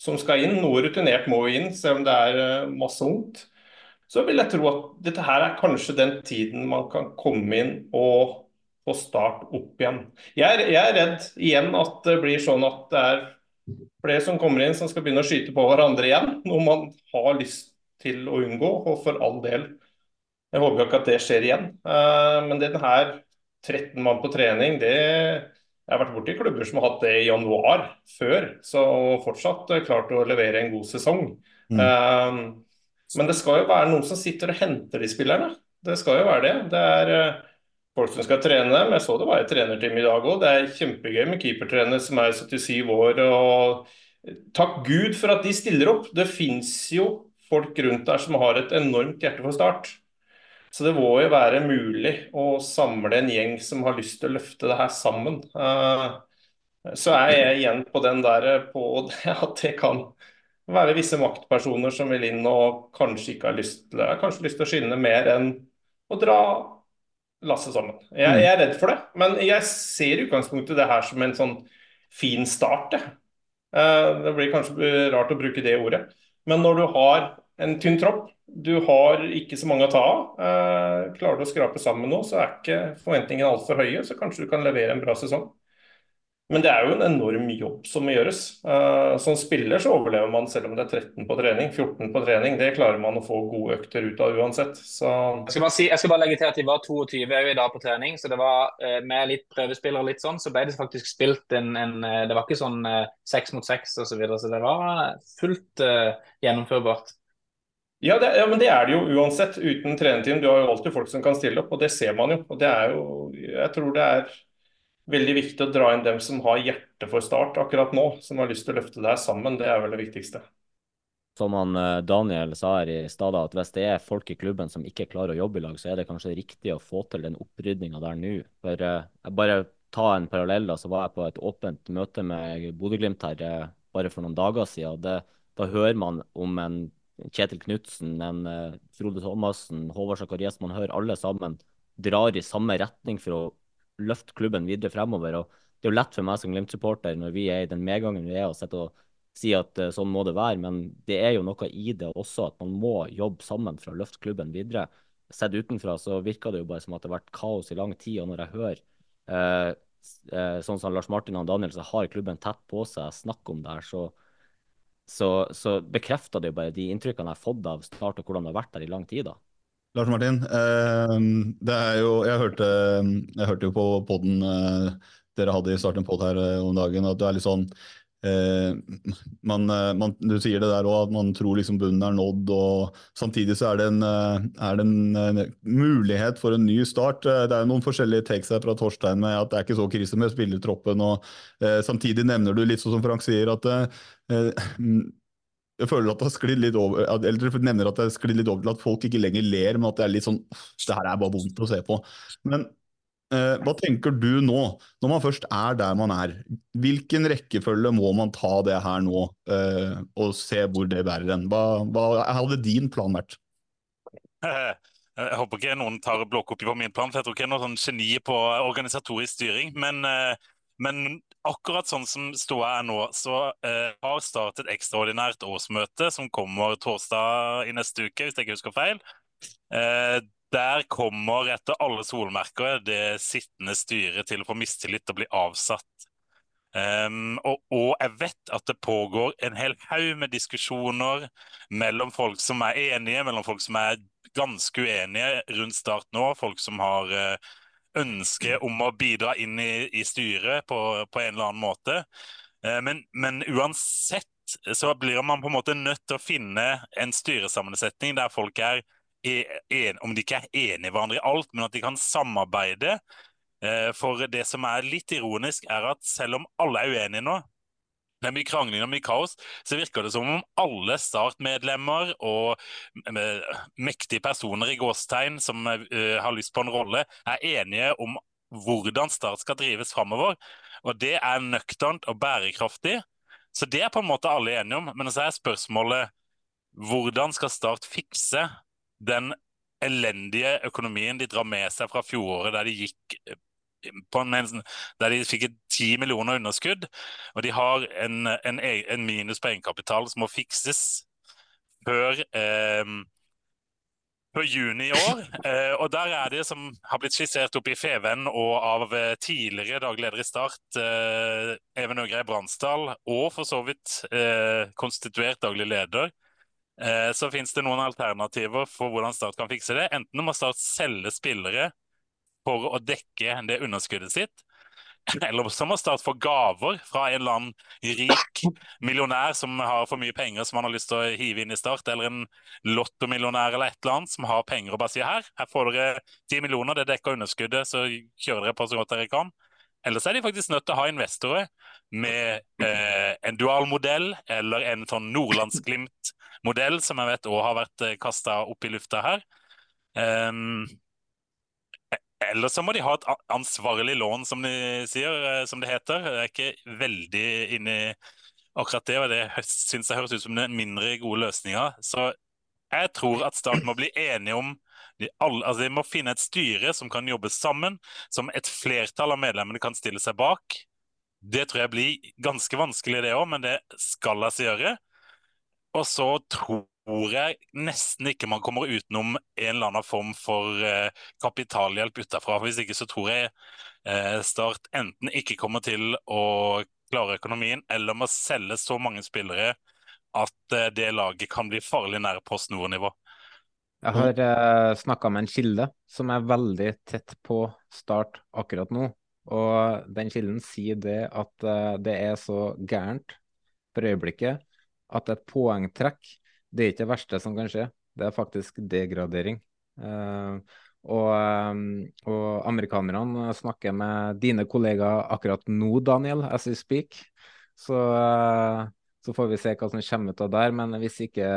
som skal inn, noe rutinert må inn, selv om det er eh, masse ungt, så vil jeg tro at dette her er kanskje den tiden man kan komme inn og få start opp igjen. Jeg er, jeg er redd igjen at det blir sånn at det er flere som kommer inn som skal begynne å skyte på hverandre igjen. Noe man har lyst til å unngå, og for all del. Jeg håper jo ikke at det skjer igjen. Eh, men den her 13 mann på trening, det Jeg har vært borti klubber som har hatt det i januar før, så fortsatt klart å levere en god sesong. Mm. Eh, men det skal jo være noen som sitter og henter de spillerne. Det skal jo være det. Det er eh, folk som skal trene dem. Jeg så det var et trenerteam i dag òg. Det er kjempegøy med keepertrener som er 77 år. og Takk Gud for at de stiller opp. Det fins jo folk rundt der som har et enormt hjerte for Start. Så det må jo være mulig å samle en gjeng som har lyst til å løfte det her sammen. Eh, så er jeg igjen på den der på at det kan være visse maktpersoner som vil inn og kanskje ikke har lyst til, kanskje lyst til å skynde mer enn å dra lasset sammen. Jeg, mm. jeg, er redd for det, men jeg ser i utgangspunktet det her som en sånn fin start. Det. Eh, det blir kanskje rart å bruke det ordet, men når du har en tynn tropp, du har ikke så mange å ta av, eh, klarer du å skrape sammen nå, så er ikke forventningene altfor høye, så kanskje du kan levere en bra sesong. Men det er jo en enorm jobb som må gjøres. Uh, som spiller så overlever man selv om det er 13 på trening. 14 på trening, det klarer man å få gode økter ut av uansett. Så... Jeg, skal si, jeg, skal bare legge til at de var 22 i dag på trening, så det var uh, med litt prøvespillere litt sånn, så ble det faktisk spilt en, en uh, Det var ikke sånn seks mot seks osv., så, videre, så det var fullt gjennomførbart. Ja, det, ja, men det er det jo uansett. Uten trenerteam. Du har jo alltid folk som kan stille opp, og det ser man jo. Og det er jo Jeg tror det er veldig viktig å dra inn dem som har hjerte for Start akkurat nå, som har lyst til å løfte det her sammen. Det er vel det viktigste. Som han eh, Daniel sa her i stad, at hvis det er folk i klubben som ikke klarer å jobbe i lag, så er det kanskje riktig å få til den opprydninga der nå. For jeg bare ta en parallell, da, så var jeg på et åpent møte med Bodø-Glimt her uh, bare for noen dager siden. Det, da hører man om en Kjetil Knutsen, en Frode Thomassen, Håvard Sakarias. Man hører alle sammen drar i samme retning for å løfte klubben videre fremover. og Det er jo lett for meg som Glimt-supporter når vi er i den medgangen vi er, å sitte og si at uh, sånn må det være, men det er jo noe i det også at man må jobbe sammen for å løfte klubben videre. Sett utenfra så virker det jo bare som at det har vært kaos i lang tid. og når jeg hører uh, uh, sånn som Lars Martin og Daniel så har klubben tett på seg, snakk om det her, så, så, så bekrefter det jo bare de inntrykkene jeg har fått av Start og hvordan det har vært der i lang tid. da. Lars Martin, eh, det er jo, jeg, hørte, jeg hørte jo på poden eh, dere hadde i starten pod her eh, om dagen, at du er litt sånn man, man, Du sier det der òg, at man tror liksom bunnen er nådd. og Samtidig så er det, en, er det en, mulighet for en ny start. Det er noen forskjellige takes her fra Torstein med at det er ikke så krise med spillertroppen. og Samtidig nevner du litt sånn som Frank sier, at jeg føler at det har sklidd litt over eller du nevner at det har sklidd litt over til at folk ikke lenger ler, men at det er litt sånn Det her er bare vondt å se på. Men eh, hva tenker du nå, når man først er der man er? Hvilken rekkefølge må man ta det her nå, eh, og se hvor det bærer hen? Hva, hva hadde din plan vært? Jeg håper ikke noen tar blåkopi på min plan, for jeg tror ikke jeg er noe sånn geni på organisatorisk styring. Men, eh, men akkurat sånn som ståa er nå, så uh, har Start et ekstraordinært årsmøte som kommer torsdag i neste uke, hvis jeg ikke husker feil. Uh, der kommer etter alle solmerker det sittende styret til å få mistillit og bli avsatt. Um, og, og, jeg vet at det pågår en hel haug med diskusjoner mellom folk som er enige, mellom folk som er ganske uenige rundt Start nå. Folk som har uh, ønske om å bidra inn i, i styret på, på, en eller annen måte. Uh, men, men, uansett så blir man på en måte nødt til å finne en styresammensetning der folk er en, om de ikke er enige i hverandre i alt, men at de kan samarbeide Eh, for det som er litt ironisk, er at selv om alle er uenige nå, det er mye krangling og mye kaos, så virker det som om alle Start-medlemmer og mektige personer i gåstegn som uh, har lyst på en rolle, er enige om hvordan Start skal drives framover. Og det er nøkternt og bærekraftig. Så det er på en måte alle enige om. Men så er spørsmålet hvordan skal Start fikse den elendige økonomien de drar med seg fra fjoråret, der de gikk en, der de fikk et 10 millioner underskudd. Og de har en, en, e, en minus på egenkapital som må fikses før, eh, før juni i år. Eh, og der er det som har blitt skissert opp i Feven og av eh, tidligere daglig i Start, eh, Even Øgrei Bransdal, og for så vidt eh, konstituert daglig leder, eh, så finnes det noen alternativer for hvordan Start kan fikse det. Enten må Start selge spillere for å dekke det underskuddet sitt. Eller så må Start få gaver fra en eller annen rik millionær som har for mye penger som han har lyst til å hive inn i Start, eller en lottomillionær eller et eller annet som har penger og bare sier her, her får dere ti millioner, det dekker underskuddet, så kjører dere på så godt dere kan. Ellers er de faktisk nødt til å ha investorer med eh, en dual modell eller en sånn Nordlandsglimt-modell, som jeg vet òg har vært eh, kasta opp i lufta her. Um, eller så må de ha et ansvarlig lån, som de sier, eh, som det heter. Jeg er ikke veldig inne i akkurat det, og det syns jeg høres ut som den mindre gode løsninga. Så jeg tror at Start må bli enige om de, alle, altså de må finne et styre som kan jobbe sammen, som et flertall av medlemmene kan stille seg bak. Det tror jeg blir ganske vanskelig, det òg, men det skal la seg gjøre. Og så tror jeg nesten ikke man kommer utenom en eller annen form for eh, kapitalhjelp utenfra. Hvis ikke så tror jeg eh, Start enten ikke kommer til å klare økonomien, eller må selge så mange spillere at eh, det laget kan bli farlig nær Post Nord-nivå. Jeg har eh, snakka med en kilde som er veldig tett på Start akkurat nå. Og den kilden sier det at det er så gærent for øyeblikket at et poengtrekk det er ikke det verste som kan skje. Det er faktisk degradering. Uh, og, um, og, amerikanerne snakker med dine kollegaer akkurat nå, Daniel, as we speak. Så, uh, så, får vi se hva som kommer ut av der. Men hvis ikke,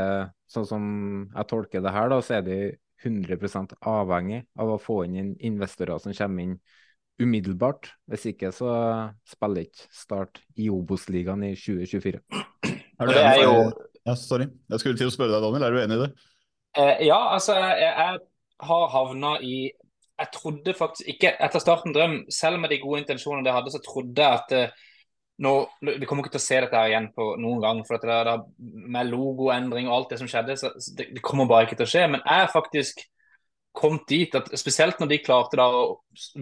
sånn som jeg tolker det her, da, så er de 100% avhengig av å få inn investorer som kommer inn umiddelbart. Hvis ikke så spiller ikke Start i Obos-ligaen i 2024. Det er jo ja, sorry. Jeg skulle til å spørre deg, Daniel. Er du enig i det? Eh, ja, altså jeg, jeg har havna i Jeg trodde faktisk ikke Etter starten drøm, selv med de gode intensjonene det hadde, så trodde jeg at eh, nå, Vi kommer ikke til å se dette her igjen på noen gang. for det, der, Med logoendring og alt det som skjedde, så det, det kommer bare ikke til å skje. Men jeg faktisk kommet dit at spesielt når de klarte da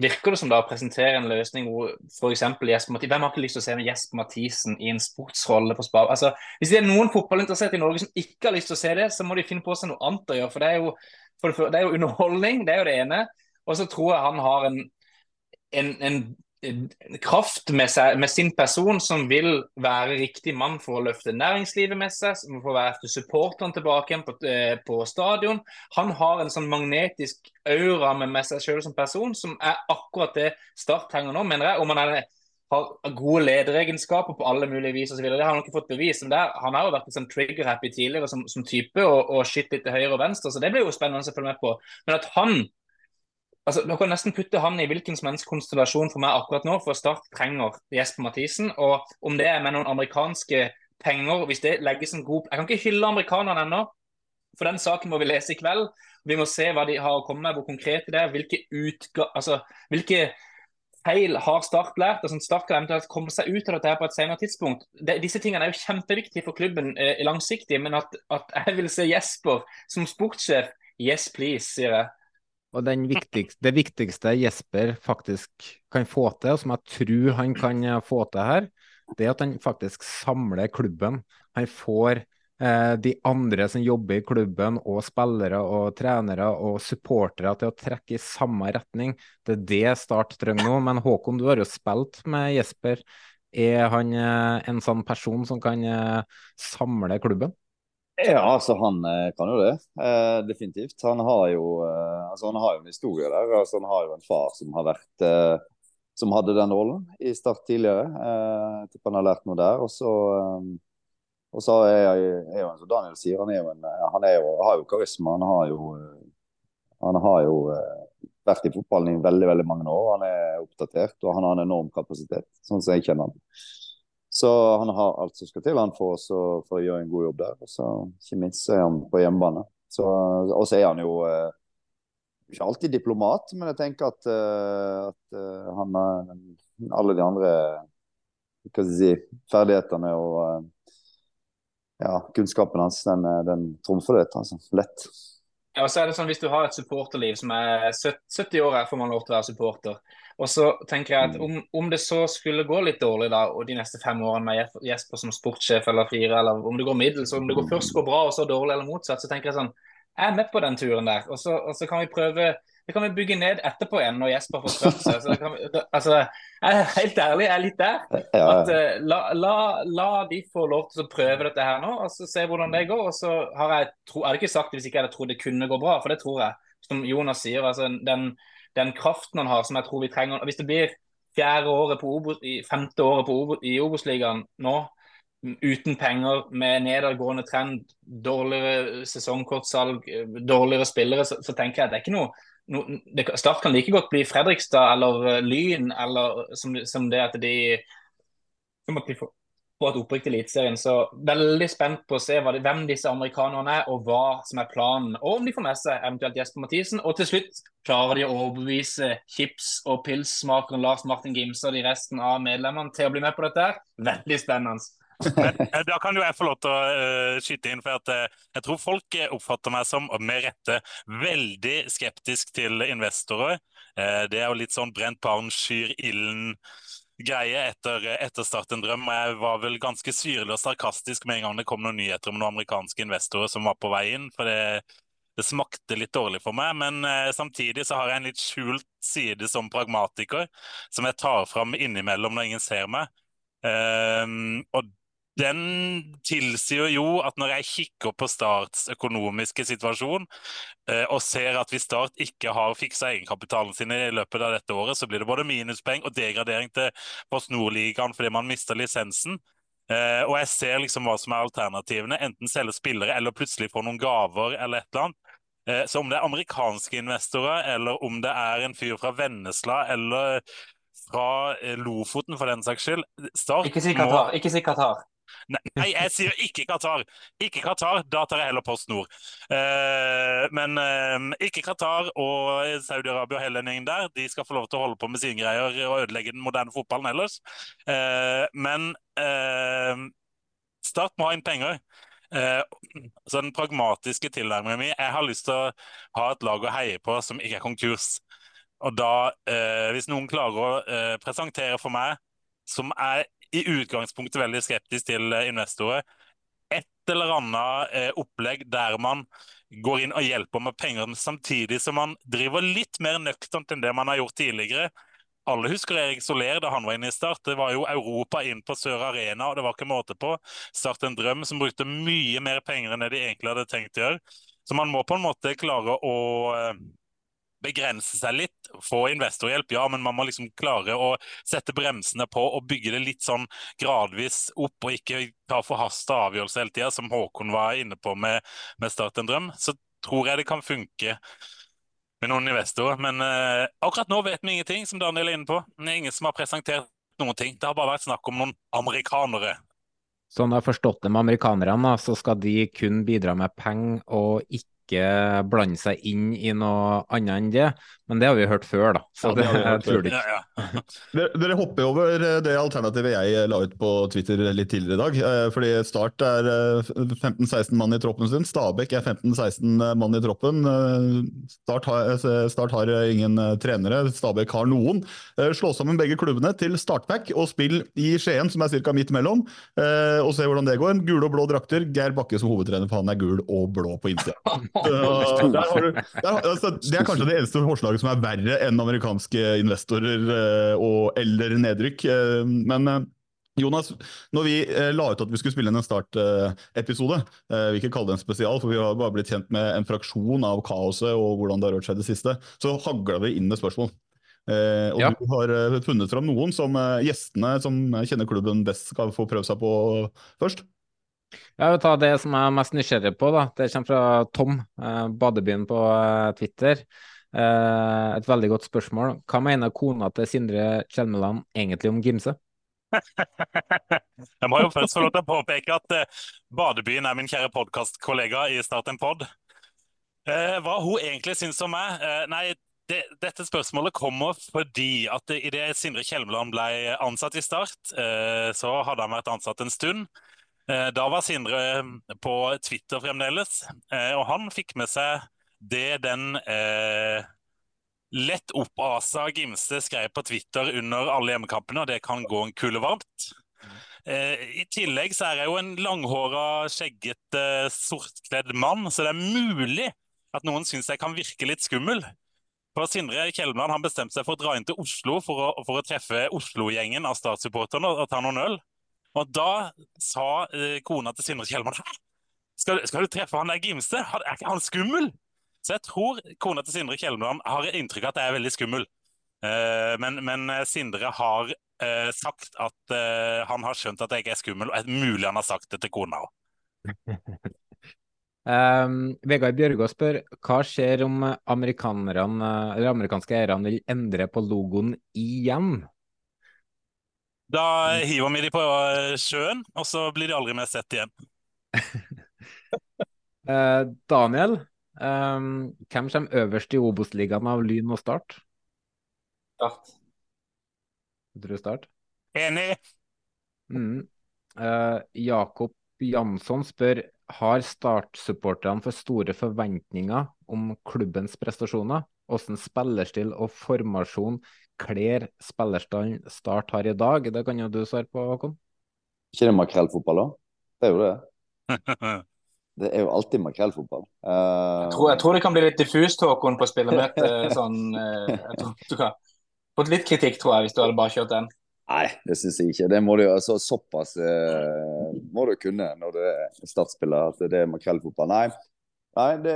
virker det som da å presentere en løsning hvor f.eks. Jesper Mathisen Hvem har ikke lyst til å se med Jesper Mathisen i en sportsrolle på Spar? Altså, hvis det er noen fotballinteresserte i Norge som ikke har lyst til å se det, så må de finne på seg noe annet å gjøre. For det er jo, for det, er jo underholdning, det er jo det ene. Og så tror jeg han har en, en, en kraft med, seg, med, sin person som vil være riktig mann for å løfte næringslivet med seg, som får være supporteren tilbake igjen på, eh, på, stadion. Han har en sånn magnetisk aura med, med seg selv som person, som er akkurat det Start trenger nå, mener jeg. Om han er, har gode lederegenskaper på alle mulige vis osv. Det har han ikke fått bevis. om han har jo vært en sånn trigger-happy tidligere som, som, type, og, og skytt litt til høyre og venstre, så det blir jo spennende å følge med på. Men at han altså, dere kan nesten putte han i hvilken som helst konstellasjon for meg akkurat nå, for Start trenger Jesper Mathisen. Og om det er med noen amerikanske penger, hvis det legges en god Jeg kan ikke hylle amerikanerne ennå, for den saken må vi lese i kveld. Vi må se hva de har å komme med, hvor konkrete det er. Hvilke, utga... altså, hvilke feil har Start lært? sånn Start kan eventuelt komme seg ut av dette her på et senere tidspunkt. De, disse tingene er jo kjempeviktige for klubben eh, langsiktig, men at, at, jeg vil se Jesper som sportssjef, yes please, sier jeg. Og viktigste, Det viktigste Jesper faktisk kan få til, og som jeg tror han kan eh, få til her, det er at han faktisk samler klubben. Han får Eh, de andre som jobber i klubben, og spillere og trenere og supportere til å trekke i samme retning. Det er det Start trenger nå. Men Håkon, du har jo spilt med Jesper. Er han eh, en sånn person som kan eh, samle klubben? Ja, altså han kan jo det. Eh, definitivt. Han har, jo, eh, altså, han har jo en historie der. Altså, han har jo en far som har vært eh, som hadde den rollen i Start tidligere. jeg tipper han har lært noe der. Og så og så er, er jo som Daniel sier, han, jo en, han jo, har jo karisma. Han har jo, han har jo eh, vært i fotballen i veldig veldig mange år. Han er oppdatert og han har en enorm kapasitet, sånn som jeg kjenner han. Så han har alt som skal til han for, også, for å gjøre en god jobb der. Og så Ikke minst er han på hjemmebane. Og så er han jo eh, ikke alltid diplomat, men jeg tenker at, eh, at uh, han har alle de andre skal si, ferdighetene og eh, ja, kunnskapen hans den, eh, den trumfer det. Altså. Lett. Ja, og så er det sånn, Hvis du har et supporterliv som er 70 år her får man lov til å være supporter. Og så tenker jeg at mm. om, om, det så skulle gå litt dårlig da, og de neste fem årene med Jesper som sportssjef eller fire, eller om det går middels, om det går først går bra og så dårlig eller motsatt, så tenker jeg sånn Jeg er med på den turen der. Og så, og så kan vi prøve det kan vi bygge ned etterpå igjen når Jesper får prøvd seg. Så vi, altså, jeg er helt ærlig, jeg er litt der. At, uh, la, la, la, de få lov til å prøve dette her nå, og så se hvordan det går. Og så har jeg, tro, jeg hadde ikke sagt det hvis ikke jeg hadde trodd det kunne gå bra, for det tror jeg. Som Jonas sier, altså, den, den kraften han har som jeg tror vi trenger Hvis det blir fjerde året på Obos, femte året på Obos, i Obos-ligaen nå, uten penger, med nedadgående trend, dårligere sesongkortsalg, dårligere spillere, så, så tenker jeg at det er ikke noe no, det, Start kan like godt bli Fredrikstad eller uh, Lyn, eller som, som, det at de som at de får, får et opprykk til Eliteserien. Så veldig spent på å se de, hvem disse amerikanerne er, og hva som er planen. Og om de får med seg eventuelt Jesper Mathisen. Og til slutt klarer de å overbevise chips- og pilssmakeren Lars Martin Gimse og de resten av medlemmene til å bli med på dette. Veldig spennende. Men, eh, da kan jo jeg få lov til å uh, skyte inn, for at, uh, jeg tror folk oppfatter meg som, med rette, veldig skeptisk til investorer. Uh, det er jo litt sånn brent barn skyr ilden greie etter, etter Start en drøm. Jeg var vel ganske syrlig og sarkastisk med en gang det kom noen nyheter om noen amerikanske investorer som var på vei inn. for det, det smakte litt dårlig for meg, men eh, samtidig så har jeg en litt skjult side som pragmatiker, som jeg tar fram innimellom når ingen ser meg. Uh, og den tilsier jo at når jeg kikker på Starts økonomiske situasjon eh, og ser at hvis Start ikke har fiksa egenkapitalen sin i løpet av dette året, så blir det både minuspenger og degradering til Post Nord-ligaen fordi man mister lisensen. Eh, og jeg ser liksom hva som er alternativene. Enten selge spillere eller plutselig få noen gaver eller et eller annet. Eh, så om det er amerikanske investorer, eller om det er en fyr fra Vennesla eller fra Lofoten for den saks skyld Start Ikke si Qatar. Ikke si Qatar. Nei, jeg sier ikke Qatar. Ikke Qatar, da tar jeg heller Post Nord. Eh, men eh, ikke Qatar og Saudi-Arabia og hele den der. De skal få lov til å holde på med sine greier og ødelegge den moderne fotballen ellers. Eh, men Start må ha inn penger. så den pragmatiske tilnærmingen min Jeg har lyst til å ha et lag å heie på som ikke er konkurs. Og da, hvis noen klarer å presentere for meg som er i utgangspunktet veldig skeptisk til eh, investorer. Et eller annet eh, opplegg der man går inn og hjelper med penger, samtidig som man driver litt mer nøkternt enn det man har gjort tidligere. Alle husker Erik Soler da han var inne i Start. Det var jo Europa inn på Sør Arena, og det var ikke måte på. Start en drøm som brukte mye mer penger enn det de egentlig hadde tenkt å gjøre. Så man må på en måte klare å eh, begrense seg litt, få investorhjelp, ja, men man må liksom klare å sette bremsene på og bygge det litt sånn gradvis opp, og ikke ta forhasta avgjørelser hele tida, som Håkon var inne på med, med Start en drøm. Så tror jeg det kan funke med noen investorer. Men uh, akkurat nå vet vi ingenting, som Daniel er inne på. Det er ingen som har presentert noen ting. Det har bare vært snakk om noen amerikanere. Sånn jeg har forstått det med amerikanerne, så skal de kun bidra med penger og ikke ikke blande seg inn i noe annet enn det. Men det har vi hørt før, da. Så Ja, det, det jeg tror det ikke. Dere, dere hopper over eh, det alternativet jeg la ut på Twitter litt tidligere i dag. eh, Fordi Start er eh, 15-16 mann i troppen sin. Stabæk er 15-16 mann i troppen. Eh, Start har, eh, Start har ingen eh, trenere, Stabæk har noen. Eh, Slå sammen begge klubbene til startpack og spill i Skien, som er ca. midt mellom. eh, Og se hvordan det går. Gule og blå drakter. Geir Bakke som hovedtrener, for han er gul og blå på innsida. Altså, Det er kanskje det eneste forslaget som er verre enn amerikanske investorer eh, og, eller nedrykk. eh, Men eh, Jonas, når vi la ut at vi skulle spille inn en startepisode, eh, vi ikke kalle det en spesial, for vi har bare blitt kjent med en fraksjon av kaoset og hvordan det har rørt seg i det siste, så hagla vi inn med spørsmål. Eh, og Ja. du har funnet fram noen som gjestene som kjenner klubben best, skal få prøve seg på først. Jeg vil ta det som jeg er mest nysgjerrig på. da. Det kommer fra Tom, eh, Badebyen på Twitter. Eh, et veldig godt spørsmål. Hva mener kona til Sindre Kjelmeland egentlig om Gimse? Jeg må jo først få lov til å påpeke at eh, Badebyen er min kjære podkastkollega i Start en pod. Eh, hva hun egentlig syns om meg? Nei, det, dette spørsmålet kommer fordi at det, idet Sindre Kjelmeland ble ansatt i Start, så hadde han vært ansatt en stund. Da var Sindre på Twitter fremdeles, og han fikk med seg det den eh, lett oppasa Gimse skrev på Twitter under alle hjemmekampene, og det kan gå en kule varmt. Eh, I tillegg så er jeg jo en langhåra, skjeggete, sortkledd mann, så det er mulig at noen syns jeg kan virke litt skummel. For Sindre Kjelmeland han bestemte seg for å dra inn til Oslo for å, for å treffe Oslo-gjengen av Start-supporterne og, og ta noen øl. Og da sa eh, kona til Sindre Kjelmeland Hæ? Skal, skal du treffe han der Gimse? Er ikke han skummel? Så jeg tror kona til Sindre Kjelmeland har inntrykk av at jeg er veldig skummel. Eh, men, men eh, Sindre har eh, sagt at han har skjønt at jeg ikke er skummel, og mulig han har sagt det til kona òg. Um, Vegard Bjørgaas spør hva skjer om eller amerikanske eierne vil endre på logoen igjen? Da hiver vi de på sjøen, og så blir de aldri mer sett igjen. Eh, Daniel, um, hvem kommer øverst i Obos-ligaen av Lyn og Start? Start. Du tror Start. Enig. Mm. Uh, Jakob Jansson spør har Start-supporterne for store forventninger om klubbens prestasjoner? Hvordan spillerstil og formasjon kler spillerstanden Start har i dag? Det kan jo du svare på, Håkon. Ikke det makrellfotball, da? Det er jo det. Det er jo alltid makrellfotball. Uh, Jeg tror, jeg tror det kan bli litt diffust, Håkon, på spillermøte. Sånn, eh, du kan fått litt kritikk, tror jeg, hvis du hadde bare kjørt den. Nei, det syns jeg ikke. Det må du, altså, såpass uh, må du kunne når du er startspiller at det er makrellfotball. Nei, Nei det,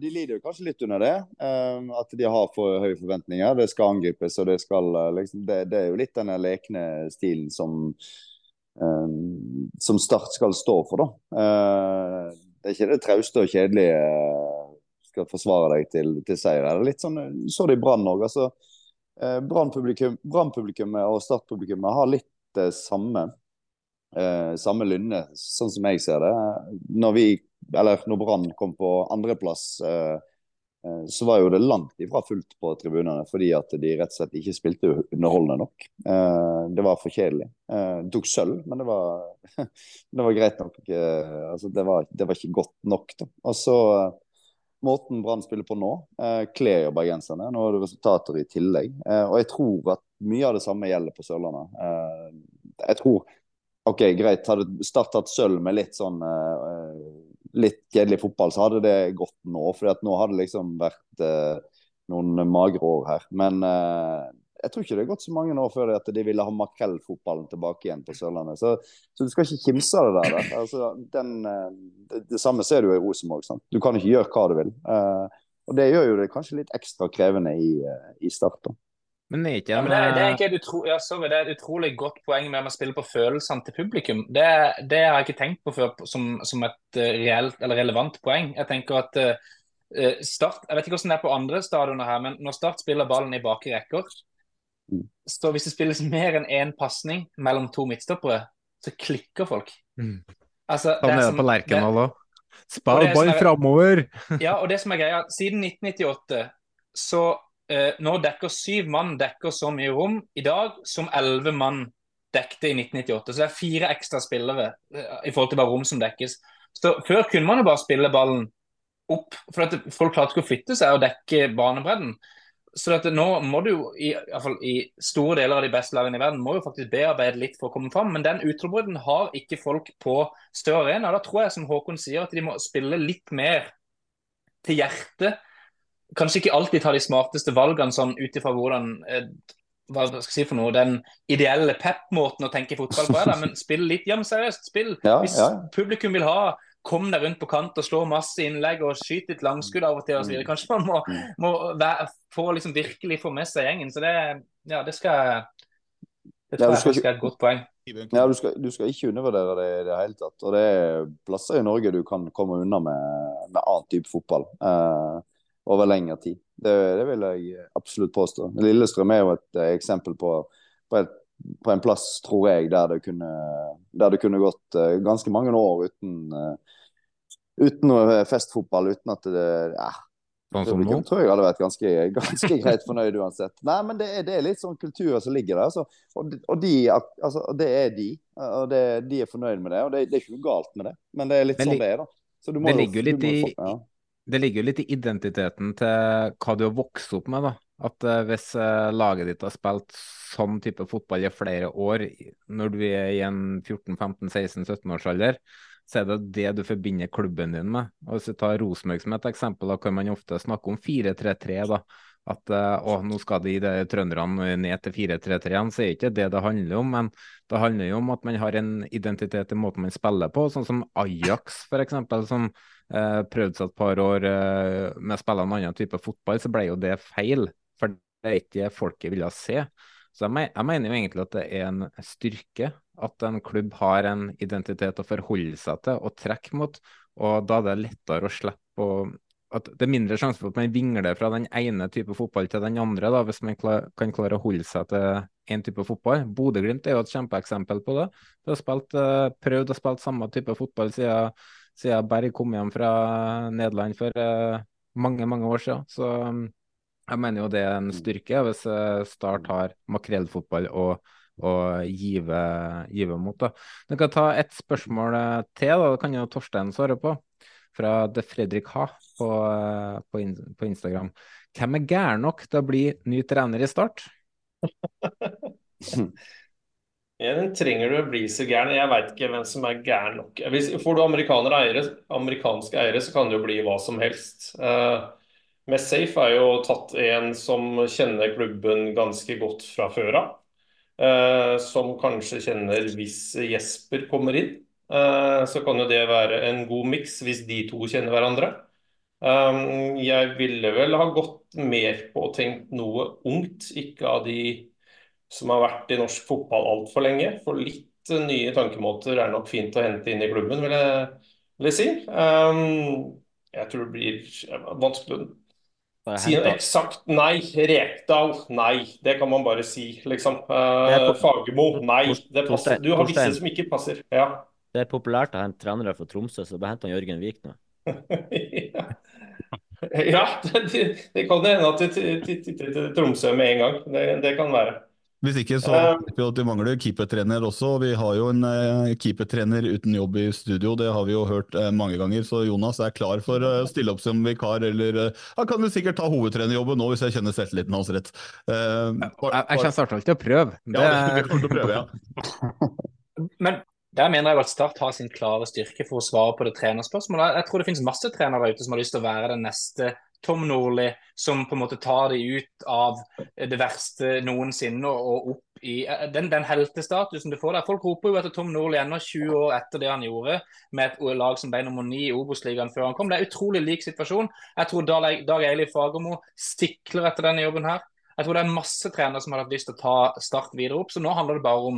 de lider jo kanskje litt under det. Um, at de har for høye forventninger. Det skal angripes, og det skal liksom, det, det er jo litt den lekne stilen som som Start skal stå for, da. Eh, det er ikke det trauste og kjedelige eh, skal forsvare deg til, til seier. Det er litt sånn, så det i Brann òg. Altså, eh, Brann-publikum- Brann-publikummet og Start-publikummet har litt det samme eh, samme lynne, sånn som jeg ser det. Når vi, eller når Brann kom på andreplass, eh, eh, så var jo det langt ifra fullt på tribunene, fordi at de rett og slett ikke spilte underholdende nok. Eh, det var for kjedelig. Det de tok sølv, men det var, det var greit nok. eh, altså det, var, det var ikke godt nok. Da. Og så eh, Måten Brann spiller på nå, eh, kler jo bergenserne. Nå er det resultater i tillegg. Eh, og jeg tror at mye av det samme gjelder på Sørlandet. Eh, jeg tror OK, greit, hadde Start tatt sølv med litt sånn eh, litt kjedelig fotball, så hadde det gått nå. For nå har det liksom vært eh, noen magre år her. Men eh, jeg tror ikke det har gått så mange år før at de ville ha makrellfotballen tilbake igjen på Sørlandet. Så, så du skal ikke kimse av det der. der. Altså, den, eh, det, det samme ser du i Rosenborg. Du kan ikke gjøre hva du vil. Eh, og det gjør jo det kanskje litt ekstra krevende i, eh, i Start. Men er ikke Ja, en men det, det, er eh, et utro, ja, sorry, det er et utrolig godt poeng med å spille på følelsene til publikum. Det, det har jeg ikke tenkt på før som, som et eh, reelt eller relevant poeng. Jeg tenker at eh, Start, jeg vet ikke hvordan det er på andre stadioner her, men når Start spiller ballen i bakre rekker, så hvis det spilles mer enn én pasning mellom to midtstoppere, så klikker folk. Mm. Altså, Sånn er det som- på Lerkendal òg. Spill ball framover! ja, og det som er greia, siden 1998 så eh, Nå dekker syv mann dekker så mye rom i dag som elleve mann dekte i 1998. Så det er fire ekstra spillere eh, i forhold til bare rom som dekkes. Så Før kunne man jo bare spille ballen opp, for at folk klarte ikke å flytte seg og dekke banebredden. Så at nå må du jo, i, i, store deler av de beste lagene i verden, må jo faktisk bearbeide litt for å komme fram. Men den utrobrudden har ikke folk på større arena. Da tror jeg, som Håkon sier, at de må spille litt mer til hjertet. Kanskje ikke alltid ta de smarteste valgene sånn ut ifra hvordan eh, hva skal jeg si for noe, den ideelle pep-måten å tenke fotball på er, da, men spill litt ja, men seriøst. Spill. Ja, Hvis ja. publikum vil ha kom deg rundt på kant og slå masse innlegg og skyte litt langskudd av og til osv. Kanskje man må, må være, få liksom virkelig få med seg gjengen. Så det, ja, det skal Det tror Ja, skal, jeg er et godt poeng. Ja, du skal, du skal ikke undervurdere det i det hele tatt. Og det er plasser i Norge du kan komme unna med, med annen type fotball eh, over lengre tid. Det, det vil jeg absolutt påstå. Lillestrøm er jo et eh, eksempel på, på, et, på en plass, tror jeg, der det kunne, der det kunne gått eh, ganske mange år uten, eh, uten festfotball, uten at det ja, Sånn som nå? Tror jeg hadde vært ganske, ganske greit fornøyd uansett. Nei, men det er, det er litt sånn kulturer som ligger der. Altså. Og, og de, altså, det er de. Og det, de er fornøyd med det. Og det, det er ikke noe galt med det, men det er litt men, sånn det er, da. Så du må det ligger jo litt i ja. Det ligger jo litt i identiteten til hva du har vokst opp med. da. At eh, Hvis eh, laget ditt har spilt sånn type fotball i flere år, når du er i en 14-15-16-17-årsalder, så er det det du forbinder klubben din med. Og Hvis du tar Rosenborg som et eksempel, da kan man ofte snakke om 4-3-3. da. At eh, å, nå skal de, de trønderne ned til 4-3-3 igjen, så er ikke det det handler om. Men det handler jo om at man har en identitet i måten man spiller på. Sånn som Ajax, f.eks., som eh, prøvde seg et par år eh, med å spille en annen type fotball, så ble jo det feil. For det er ikke det folket ville se. Så jeg, me- jeg mener jo egentlig at det er en styrke at en klubb har en identitet å forholde seg til og trekke mot, og da er det lettere å slippe å at Det er mindre sjanse for at man vingler fra den ene type fotball til den andre, da, hvis man klar, kan klare å holde seg til én type fotball. Bodø-Glimt er jo et kjempeeksempel på det. De har spilt, eh, prøvd å spille samme type fotball siden, siden Berg kom hjem fra Nederland for eh, mange, mange år siden. Så um, jeg mener jo det er en styrke hvis eh, Start har makrellfotball og, og give, give mot. Da. Jeg kan ta ett spørsmål eh, til, da. det kan jo Torstein svare på. Fra The Fredrik Ha på, på, på Instagram. Hvem er gæren nok til å bli ny trener i Start? Ja, den trenger du å bli så gæren. Jeg veit ikke hvem som er gæren nok. Hvis får du amerikanere eiere, amerikanske eiere, så kan det jo bli hva som helst. Uh, med Safe er jo tatt en som kjenner klubben ganske godt fra før av. Uh, som kanskje kjenner hvis Jesper kommer inn. Uh, så kan jo det være en god miks hvis de to kjenner hverandre. Um, jeg ville vel ha gått mer på og tenkt noe ungt, ikke av de som har vært i norsk fotball altfor lenge. For litt nye tankemåter er nok fint å hente inn i klubben, vil jeg, vil jeg si. Um, jeg tror det blir vanskelig å si noe eksakt. Nei. Rekdal, nei. Det kan man bare si, liksom. Uh, Fagermo, nei. Det passer. Du har visse som ikke passer. Ja. Det er populært å hente trenere fra Tromsø, så bare hent Jørgen Vik nå. Ja, det, det, det kan hende at de titter til Tromsø med en gang. Det, det kan være. Hvis ikke så Eh, vet vi at vi mangler keepertrener også. Vi har jo en eh, keepertrener uten jobb i studio, det har vi jo hørt eh, mange ganger. Så Jonas er klar for å stille opp som vikar, eller han kan jo sikkert ta hovedtrenerjobben nå hvis jeg kjenner selvtilliten hans rett. Eh, Jeg, jeg kommer snart til å prøve. Ja, vi kommer til å prøve, ja. Men der mener jeg at Start har sin klare styrke for å svare på det trenerspørsmålet. Jeg tror det finnes masse trenere der ute som har lyst til å være den neste Tom Nordli, som på en måte tar de ut av det verste noensinne og opp i den, den heltestatusen du får der. Folk roper jo etter Tom Nordli ennå 20 år etter det han gjorde med et lag som ble nummer 9 i Obos-ligaen før han kom. Det er utrolig lik situasjon. Jeg tror Dag Eilif Fagermo stikler etter denne jobben her. Jeg tror det er masse trenere som har hatt lyst til å ta Start videre opp. Så nå handler det bare om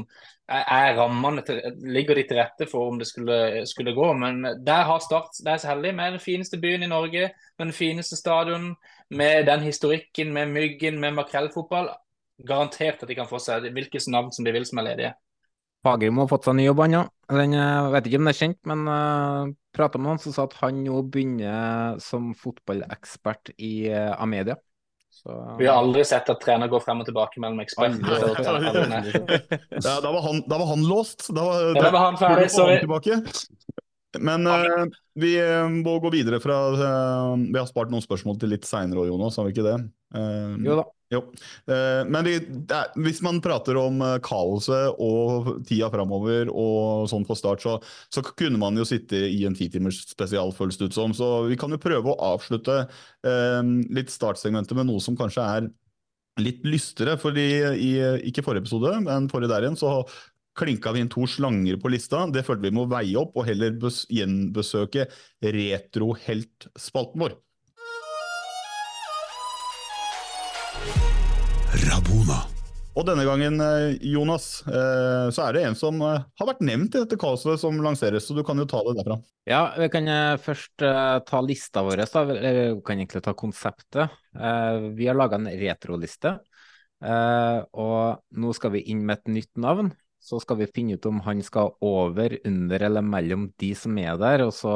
er er rammene til, ligger de til rette for om det skulle, skulle gå. Men der har Start det er så heldig med den fineste byen i Norge, med den fineste stadion, med den historikken, med Myggen, med makrellfotball. Garantert at de kan få seg hvilket navn som de vil som er ledige. Fagermo har fått seg ny jobb, han òg. Jeg vet ikke om det er kjent, men uh, prata med han som sa at han nå begynner som fotballekspert i uh, Amedia. Så, Vi har aldri sett at trener går frem og tilbake mellom eksperter. og trener. ja, da, var han, da var han låst. Da var, ja, da var han ferdig, sorry. Men uh, vi må gå videre fra uh, Vi har spart noen spørsmål til litt seinere òg, Jonas, har vi ikke det? Uh, jo da. Jo. men vi, er, hvis man prater om kaoset og tida framover og sånn på start, så, så, kunne man jo sitte i en titimers spesial, føles det ut som. Så vi kan jo prøve å avslutte litt startsegmentet med noe som kanskje er litt lystere. fordi i, Ikke forrige episode, men forrige der igjen, så klinka vi inn to slanger på lista. Det følte vi må veie opp, og heller gjenbesøke retroheltspalten vår. Rabona. Og denne gangen, eh, Jonas, eh, så er det en som eh, har vært nevnt i dette kaoset som lanseres, så du kan jo ta det derfra. Ja, vi kan først ta lista vår, da. Eller vi kan egentlig ta konseptet. Vi har laga en retroliste, og nå skal vi inn med et nytt navn så skal vi finne ut om han skal over, under eller mellom de som er der. Og så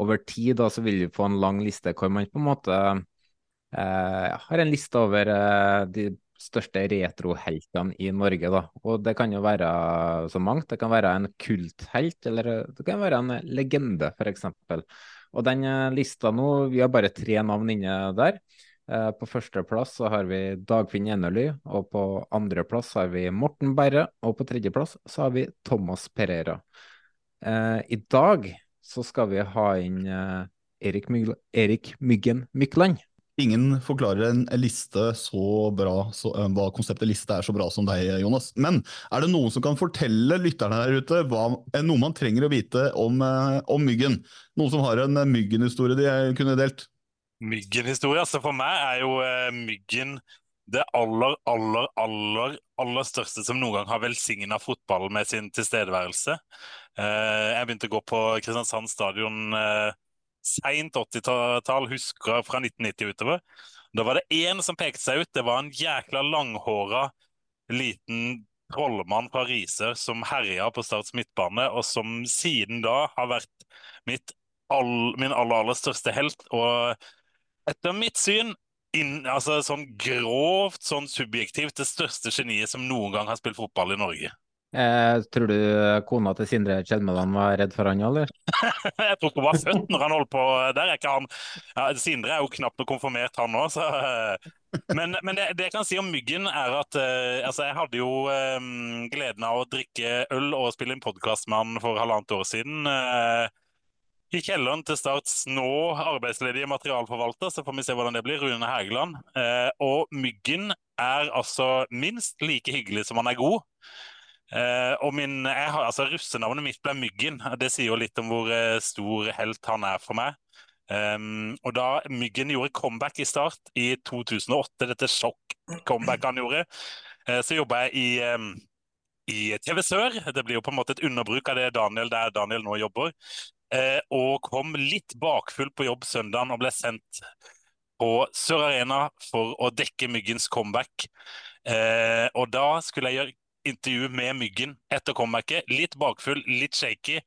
over tid da, så vil vi få en lang liste hvor man på en måte eh, har en liste over eh, de største retroheltene i Norge. da. Og det kan jo være så mangt. Det kan være en kulthelt, eller det kan være en legende, f.eks. Og den eh, lista nå, vi har bare tre navn inne der. Eh, på førsteplass så har vi Dagfinn Enerly, og på andreplass har vi Morten Berre, og på tredjeplass så har vi Thomas Pereira. Eh, I dag så skal vi ha inn eh, Erik, Myg Erik Myggen Mykland. Ingen forklarer en liste så bra, så, hva konseptet liste er så bra som deg, Jonas. Men er det noen som kan fortelle lytterne der ute hva, noe man trenger å vite om, om Myggen? Noen som har en Myggen-historie de kunne delt? Myggen-historie. Altså for meg er jo eh, Myggen det aller, aller, aller, aller største som noen gang har velsigna fotball med sin tilstedeværelse. Eh, jeg begynte å gå på Kristiansand stadion eh, seint 80-tall, husker fra 1990 utover. Da var det én som pekte seg ut. Det var en jækla langhåra liten trollmann fra Risør som herja på Starts midtbane, og som siden da har vært mitt all, min aller, aller største helt. og etter mitt syn inn, altså sånn grovt, sånn subjektivt, det største geniet som noen gang har spilt fotball i Norge. Eh, tror du kona til Sindre Kjelmeland var redd for han, eller? jeg tror ikke hun var født når han holdt på. Der er han ja, Sindre er jo knapt noe konfirmert, han òg, så eh, Men, men det, det, jeg kan si om Myggen, er at eh, altså jeg hadde jo eh, gleden av å drikke øl og spille en podkast med han for halvannet år siden. I kjelleren til Starts nå arbeidsledige materialforvalter, så får vi se hvordan det blir, Rune Hægeland. Eh, og Myggen er altså minst like hyggelig som han er god. Eh, og min, har, altså Russenavnet mitt ble Myggen. Det sier jo litt om hvor eh, stor helt han er for meg. Um, og da Myggen gjorde comeback i Start i 2008, dette sjokk-comebacket han gjorde, eh, så jobba jeg i um, i TV Sør. Det blir jo på en måte et underbruk av det Daniel der Daniel nå jobber og kom litt bakfull på jobb søndagen og ble sendt på Sør Arena for å dekke Myggens comeback. Eh, og da skulle jeg gjøre intervju med Myggen etter comebacket. Litt bakfull, litt shaky.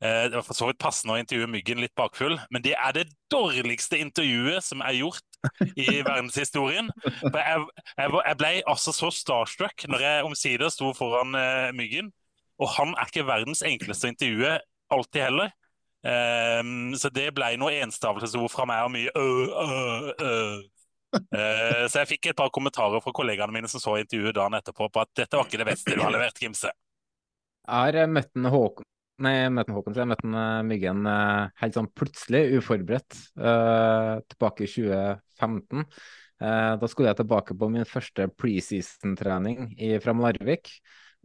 Eh, det var for så vidt passende å intervjue Myggen litt bakfull, men det er det dårligste intervjuet som er gjort i verdenshistorien. For jeg, jeg, jeg ble altså så starstruck når jeg omsider sto foran uh, Myggen. Og han er ikke verdens enkleste å intervjue alltid heller. Um, så det ble noe enstavelsesord fra meg og mye øh, øh, øh. Uh, så jeg fikk et par kommentarer fra kollegaene mine som så intervjuet dagen etterpå, på at dette var ikke det beste du har levert, Gimse. Jeg har møtt en Håkon Nei, en Håkon, jeg møtte uh, Myggen uh, helt sånn plutselig, uforberedt, tilbake i 2015. da skulle jeg tilbake på min første preseason-trening fra Larvik.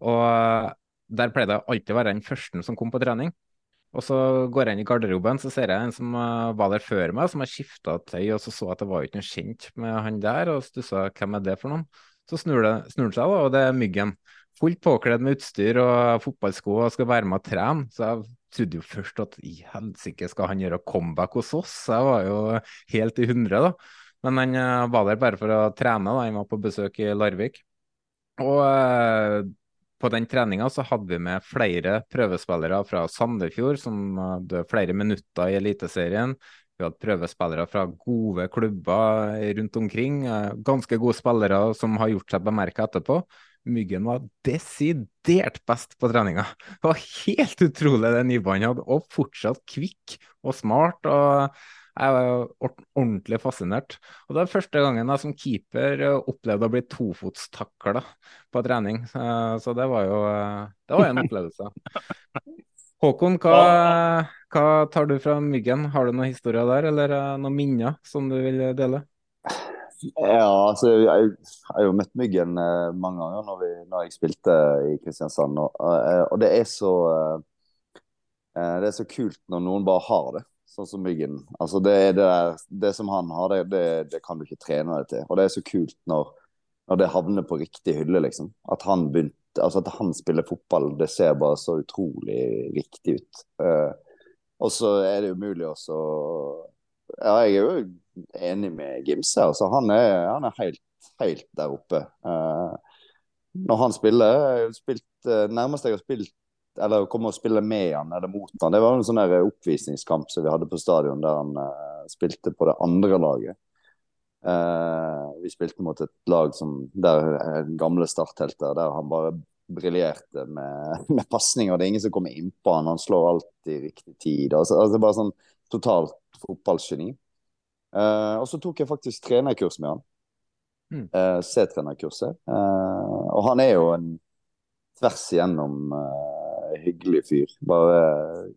Og der pleide jeg alltid å være den første som kom på trening. Og så går jeg inn i garderoben, så ser jeg en som uh, var der før meg, som har skifta tøy, og så så at det var ikke noe kjent med han der, og stussa hvem er det for noen. Så snur det seg, da, og det er Myggen. Fullt påkledd med utstyr og fotballsko og skal være med og trene. Så jeg trodde jo først at i helsike, skal han gjøre comeback hos oss? Jeg var jo helt i hundre, da. Men han uh, var der bare for å trene, da. Han var på besøk i Larvik. Og uh, på den treninga så hadde vi med flere prøvespillere fra Sandefjord, som hadde flere minutter i Eliteserien. Vi hadde prøvespillere fra gode klubber rundt omkring. eh, Ganske gode spillere som har gjort seg bemerka etterpå. Myggen var desidert best på treninga. Det var helt utrolig det nivået han hadde, og fortsatt kvikk og smart. og jeg var jo ordentlig fascinert. Og det er første gangen jeg som keeper eh, opplevde å bli tofotstakla på trening. Så det var jo eh, det var en opplevelse. Håkon, hva, hva tar du fra Myggen? Har du noen historier der, eller eh, noen minner som du vil dele? Ja, altså jeg, jeg har jo møtt Myggen eh, mange ganger når, vi, når jeg spilte i Kristiansand. Og, og det er så eh, Det er så kult når noen bare har det, sånn som Myggen. Altså det, det, der, det som han har, det, det, det kan du ikke trene deg til. Og det er så kult når, når det havner på riktig hylle, liksom. At han begynt, Altså at han spiller fotball, det ser bare så utrolig riktig ut. Uh, og så er det umulig også Ja, jeg er jo enig med Gimse. Altså, han er, han er helt, helt der oppe. Uh, når han spiller jeg har spilt, eh, Nærmest jeg har spilt eller komme og spille med han eller mot han, det var en sånn der oppvisningskamp som vi hadde på stadion, der han uh, spilte på det andre laget. Uh, vi spilte mot et lag som der eh, gamle starthelter, der han bare briljerte med, med pasninger. Det er ingen som kommer innpå han, han slår alltid i riktig tid. Altså, altså Bare sånn totalt fotballgeni. Uh, og så tok jeg faktisk trenerkurs med han. Mm. C-trenerkurset. Og han er jo en tvers igjennom hyggelig fyr. Bare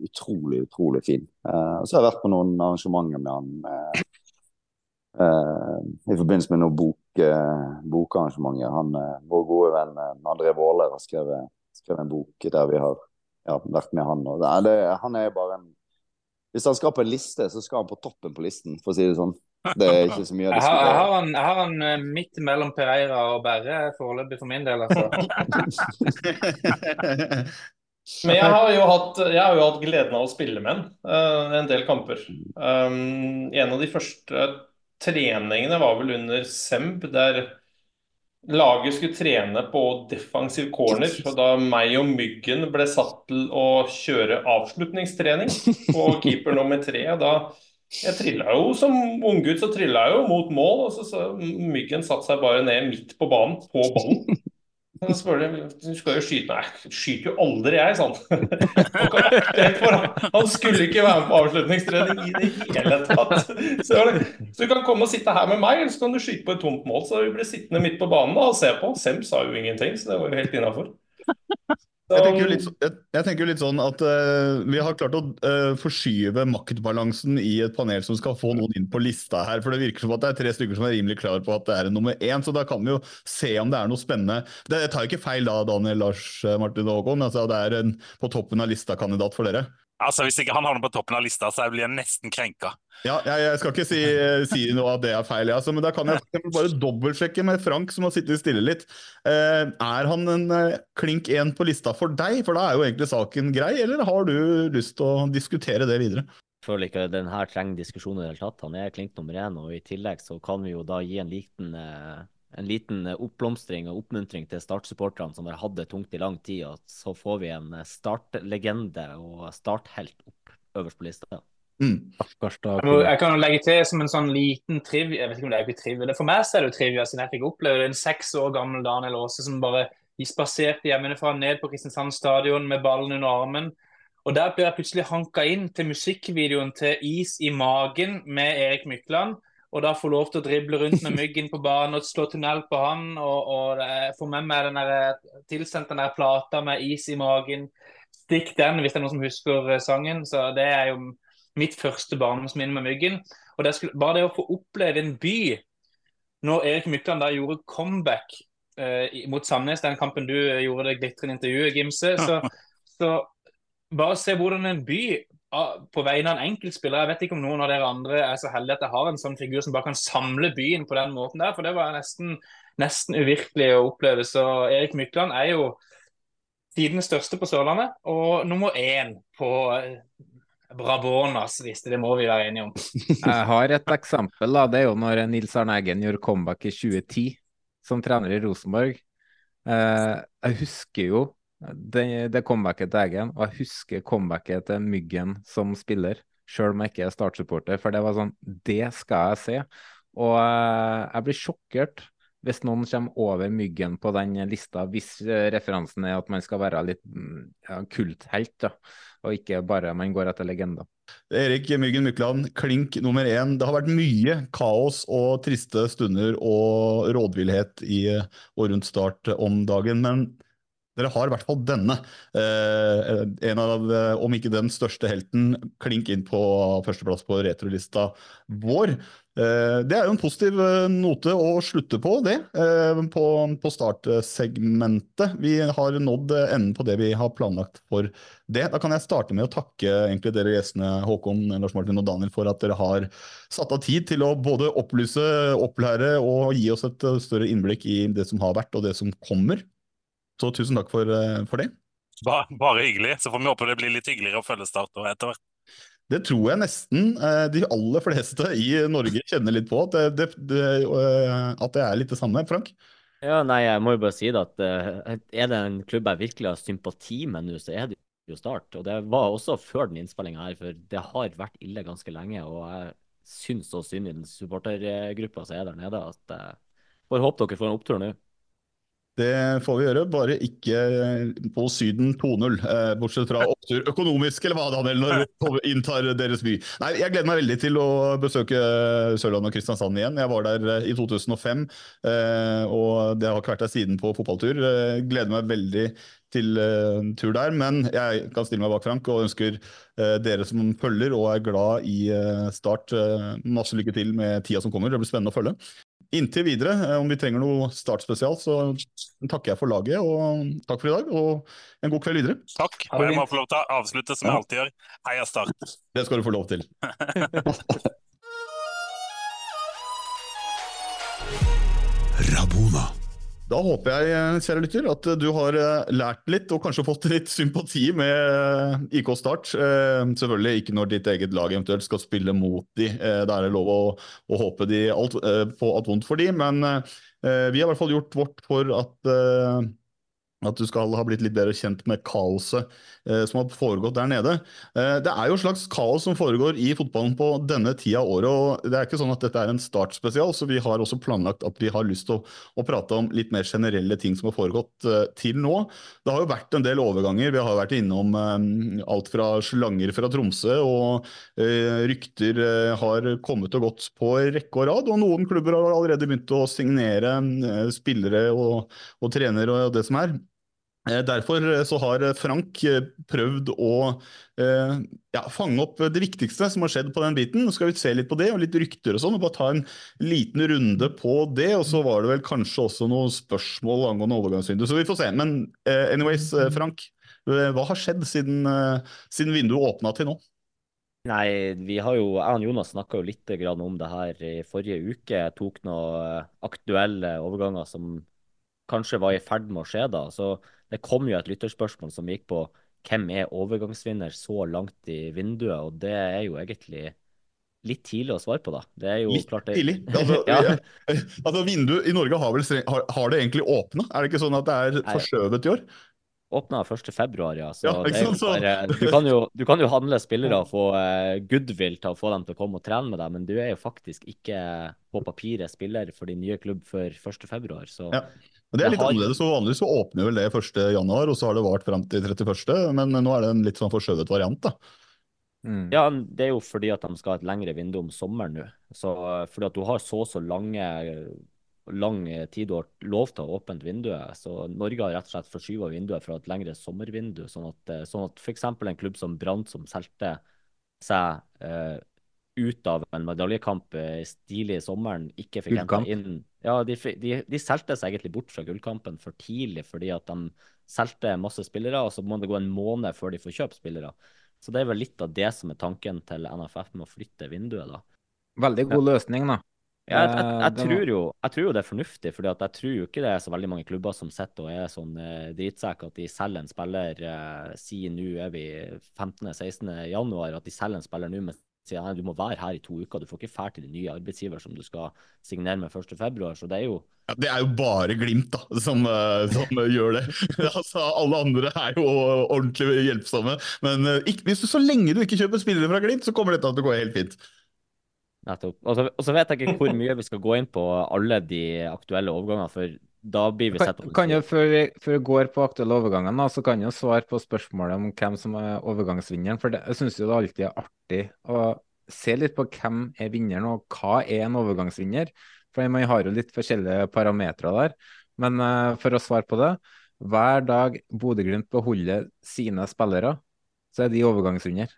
utrolig, utrolig fin. Uh, og så har jeg vært på noen arrangementer med han uh, eh, i forbindelse med noen bok, bokarrangementer. Han, vår gode venn André Våler har skrevet, skrevet en bok der vi har ja, vært med han. Og det, det, han er bare en Hvis han skal på en liste, så skal han på toppen på listen, for å si det sånn. Det er ikke så mye å Jeg har, jeg har, han, jeg har han midt mellom Pereira og Berre foreløpig for min del, altså. Men jeg har jo hatt, jeg har jo hatt gleden av å spille med ham eh, en del kamper. Um, en av de første treningene var vel under Semb, der laget skulle trene på defensiv corner. Og da meg og Myggen ble satt til å kjøre avslutningstrening på keeper nummer tre, da jeg trilla jo som unggutt, så trilla jeg jo mot mål, og så, så Myggen satte seg bare ned midt på banen, på ballen. Så spør de du skal jo skyte. Nei, skyter jo aldri, jeg, sa Han skulle ikke være med på avslutningstrening i det hele tatt. Så, så du kan komme og sitte her med meg, eller så kan du skyte på et tomt mål. Så vi ble sittende midt på banen da, og se på. Sem sa jo ingenting, så det var jo helt innafor. Jeg tenker jo litt, jeg, jeg tenker jo litt sånn at uh, vi har klart å uh, forskyve maktbalansen i et panel som skal få noen inn på lista her. For det virker som at det er tre stykker som er rimelig klar på at det er en nummer én. Så da kan vi jo se om det er noe spennende. Det, jeg tar ikke feil da, Daniel, Lars, eh, Martin og Håkon. Altså, det er en på toppen av lista-kandidat for dere. Altså, Hvis ikke han havner på toppen av lista, så blir jeg nesten krenka. Ja, jeg, jeg skal ikke si, si noe av det er feil, altså, men da kan jeg bare dobbeltsjekke med Frank, som har sittet stille litt. Eh, er han en eh, klink én på lista for deg? For da er jo egentlig saken grei, eller har du lyst til å diskutere det videre? Jeg føler ikke den her trenger diskusjon i det hele tatt. Han er klink nummer én, og i tillegg så kan vi jo da gi en liten, eh, en liten eh, oppblomstring og oppmuntring til startsupporterne som har hatt det tungt i lang tid, og så får vi en eh, startlegende og starthelt opp øverst på lista. Jeg må- Jeg kan jo legge til som en sånn liten trivia Jeg vet ikke om det er trivia. For meg så er det jo trivia, siden jeg fikk oppleve det. En seks år gammel Daniel Aase som bare de spaserte hjemmefra ned på Kristiansand stadion med ballen under armen. Og der blir jeg plutselig hanka inn til musikkvideoen til Is i magen med Erik Mykland. Og da få lov til å drible rundt med myggen på banen og slå tunnel på han. Og, og få med meg den der, tilsendt den der plata med Is i magen. Stikk den, hvis det er noen som husker eh, sangen. Så det er jo mitt første barndomsminne med Myggen. Og det skulle, bare det å få oppleve en by når Erik Mykland da gjorde comeback eh, mot Sandnes, den kampen du eh, gjorde det glitrende intervjuet, Gimse, så, så bare se hvordan en by på vegne av en enkeltspiller Jeg vet ikke om noen av dere andre er så heldige at jeg har en sånn figur som bare kan samle byen på den måten der, for det var nesten, nesten uvirkelig å oppleve. Så Erik Mykland er jo tidenes største på Sørlandet, og nummer én på eh, Brabonas liste. Det må vi være enige om. Jeg har et eksempel. da, Det er jo når Nils Arne Eggen gjorde comeback i 2010 som trener i Rosenborg. Eh, jeg husker jo det, det comebacket til Eggen, og jeg husker comebacket til Myggen som spiller, sjøl om jeg ikke er startsupporter, for det var sånn Det skal jeg se. Og eh, jeg blir sjokkert hvis noen kommer over Myggen på den lista, hvis eh, referansen er at man skal være litt mm, ja, kulthelt, da, og ikke bare man går etter legender. Erik Myggen Mykland, klink nummer én. Det har vært mye kaos og triste stunder og rådvillhet i og rundt start om dagen. men dere har i hvert fall denne. Eh, en av, om ikke den største helten, klink inn på førsteplass på retrolista vår. Eh, det er jo en positiv eh, note å slutte på, det, eh, på, på startsegmentet. Vi har nådd enden på det vi har planlagt for det. Da kan jeg starte med å takke dere gjestene Håkon, Lars Martin og Daniel for at dere har satt av tid til å både opplyse, opplære og gi oss et større innblikk i det som har vært og det som kommer. Så tusen takk for, eh, for det. Bare, bare, hyggelig. Så får vi håpe det blir litt hyggeligere å følge Start etter hvert. Det tror jeg nesten eh, de aller fleste i Norge kjenner litt på, at det, det, det, eh, at det er litt det samme. Frank? Ja, nei, jeg må jo bare si det at er det en klubb jeg virkelig har sympati med nå, så er det jo Start. Og det var også før den innspillinga her, for det har vært ille ganske lenge. Og jeg syns så synd i den supportergruppa som er der nede, at jeg får håpe dere får en opptur nå. Det får vi gjøre, bare ikke på Syden 2-0. Eh, bortsett fra opptur økonomisk, eller hva, Daniel, når vi inntar deres by. Nei, Jeg gleder meg veldig til å besøke Sørlandet og Kristiansand igjen. Jeg var der eh, i 2005, eh, og det har ikke vært der siden på fotballtur. Gleder meg veldig til tur der, men jeg kan stille meg bak Frank og ønsker dere som følger og er glad i Start, masse lykke til med tida som kommer. Det blir spennende å følge. Inntil videre, eh, om vi trenger noe startspesial, så takker jeg for laget. og Takk for i dag, og en god kveld videre. Takk. Og jeg må få lov til å avslutte som jeg alltid gjør. Heia Start. Det skal du få lov til. Rabona. Da håper jeg eh, kjære lytter, at du har eh, lært litt og kanskje fått litt sympati med eh, IK Start. Selvfølgelig ikke når ditt eget lag eventuelt skal spille mot de. Da er det lov å, å håpe de alt, på alt vondt for de, men vi har i hvert fall gjort vårt for at at du skal ha blitt litt bedre kjent med kaoset eh, som har foregått der nede. Eh, det er jo et slags kaos som foregår i fotballen på denne tida av året. og Det er ikke sånn at dette er en startspesial, så vi har også planlagt at vi har lyst til å, å prate om litt mer generelle ting som har foregått eh, til nå. Det har jo vært en del overganger. Vi har vært innom eh, alt fra slanger fra Tromsø, og eh, rykter eh, har kommet og gått på rekke og rad. Og noen klubber har allerede begynt å signere spillere og, og trenere og det som er. Eh, derfor eh, så har eh, Frank prøvd å ja, fange opp det viktigste som har skjedd på den biten. Nå skal vi se litt på det, og litt rykter og sånn, og bare ta en liten runde på det. Og så var det vel kanskje også noen spørsmål angående overgangsvindu, så vi får se. Men anyways, Frank. Hva har skjedd siden, siden vinduet åpna til nå? Nei, vi har jo, jeg og Jonas snakka litt om det her i forrige uke. Jeg tok noen aktuelle overganger som kanskje var i ferd med å skje da. Så det kom jo et lytterspørsmål som gikk på hvem er overgangsvinner så langt i vinduet, og det er jo egentlig litt tidlig å svare på, da. Det er jo litt klart det... tidlig? Altså, ja. altså Vinduet i Norge har vel har, har det egentlig åpna? Er det ikke sånn at det er forskjøvet i år? Åpna 1.2, ja. Så, ja bare, du, kan jo, du, kan jo, handle spillere og få uh, goodwill til å få dem til å komme og trene med deg, men du er jo faktisk ikke på papiret spiller for din nye klubb før 1.2. Så ja. Men det er litt har... annerledes. så Vanligvis så åpner vel det 1.1, og så har det vart fram til 31., men nå er det en litt sånn forskjøvet variant. da. Mm. Ja, det er jo fordi at de skal ha et lengre vindu om sommeren nå. Så fordi at du har så så lange lang tid du har lov til å åpne vinduet. Så Norge har rett og slett forskyva vinduet fra et lengre sommervindu. Sånn at, sånn at f.eks. en klubb som Brant, som solgte seg eh, ut av en medaljekamp eh, stilig i sommeren, ikke fikk henta inn Ja, de, de, de solgte seg egentlig bort fra gullkampen for tidlig fordi at de solgte masse spillere, og så må det gå en måned før de får kjøpt spillere. Så det er vel litt av det som er tanken til NFF med å flytte vinduet, da. Veldig god løsning, da. Ja, jeg, jeg, jeg, eh, tror jo, jeg, tror jo, det er fornuftig, for jeg tror jo ikke det er så veldig mange klubber som sitter og er sånn eh, dritsekk at de selger en spiller eh, Si nå er vi 15.-16. januar, at de selger en spiller nå mens sier nei, du må være her i to uker. Du får ikke fære til din nye arbeidsgiver som du skal signere med 1.2. Så det er jo ja, Det er jo bare Glimt da, som, eh, som gjør det. altså, alle andre er jo ordentlig hjelpsomme. Men eh, ikke, du, så lenge du ikke kjøper spillere fra Glimt, så kommer dette til å gå helt fint. Nettopp. Og så vet jeg ikke hvor mye vi skal gå inn på alle de aktuelle overgangene. for da blir vi sett på. Kan jo, før vi, før vi går på aktuelle overganger, så kan jo svare på spørsmålet om hvem som er overgangsvinneren. For det, jeg syns det alltid er artig å se litt på hvem er vinneren, og hva er en overgangsvinner. For man har jo litt forskjellige parametere der. Men uh, for å svare på det. Hver dag Bodø-Glimt beholder sine spillere, så er de overgangsvinner.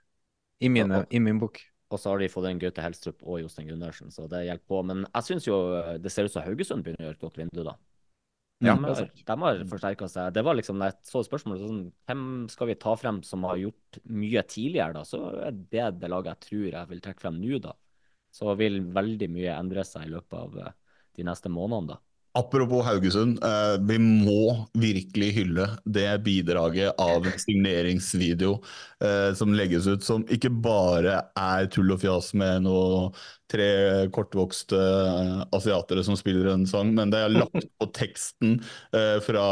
I, mine, i min bok. Og så har de fått en Gaute Helstrup og Jostein Gundersen, så det hjelper på. Men jeg syns jo eh, det ser ut som Haugesund begynner å gjøre et godt vindu, da. Ja, de, har, de har forsterka seg. Det var liksom, når jeg så spørsmålet, sånn, hvem skal vi ta frem som har gjort mye tidligere, da? Så er det det laget jeg tror jeg vil trekke frem nå, da. Så vil veldig mye endre seg i løpet av eh, de neste månedene, da. Apropos Haugesund, eh, vi må virkelig hylle det bidraget av en signeringsvideo eh, som legges ut, som ikke bare er tull og fjas med noe tre kortvokste uh, asiatere som spiller en sang, men det er lagt på teksten fra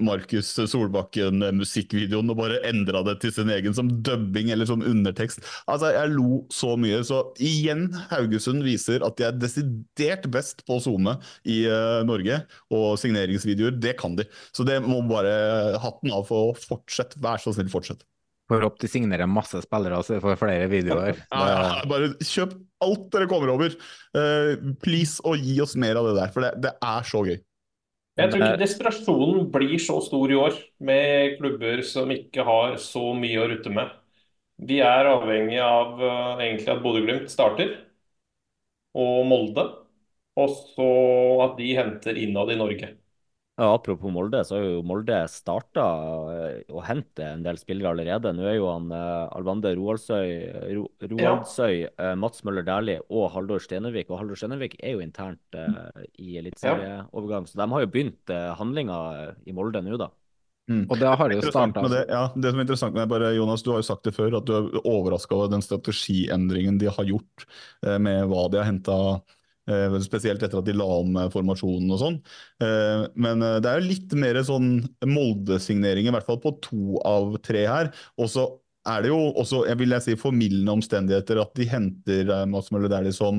Markus Solbakken, musikkvideoen, og bare endra det til sin egen som dubbing eller som undertekst. Altså, Jeg lo så mye. Så igjen, Haugesund viser at de er desidert best på å zoome i Norge, og signeringsvideoer, det kan de. Så det må bare hatten av for å fortsette. Vær så snill, fortsett. Får opp de signerer masse spillere så vi får flere videoer. Ja, ja, bare kjøp alt dere kommer over. Uh, please, og gi oss mer av det der, for det, det, er så gøy. Jeg tror ikke desperasjonen blir så stor i år, med klubber som ikke har så mye å rutte med. Vi er avhengig av uh, egentlig at Bodø-Glimt starter, og Molde. Og så at de henter innad i Norge. Ja, apropos Molde, så har jo Molde starta eh, å hente en del spillere allerede. Nå er jo han eh, Alvande Roaldsøy, Ro, Roaldsøy ja. uh, Mats Møller Dæhlie og Haldor Stenevik. Og Haldor Stenevik er jo internt eh, i eliteserieovergang, så de har jo begynt eh, handlinga i Molde nå, da. Mm. Og det har jo starta. Det, ja, det som er interessant med det, bare, Jonas, du har jo sagt det før, at du er overraska over den strategiendringen de har gjort med hva de har henta Eh, spesielt etter at de la om eh, formasjonen og sånn. Eh, men det er jo litt mer sånn Molde-signering, i hvert fall på to av tre her. Og så er det jo også jeg vil jeg si, formildende omstendigheter at de henter Mads Møller Dæhlie som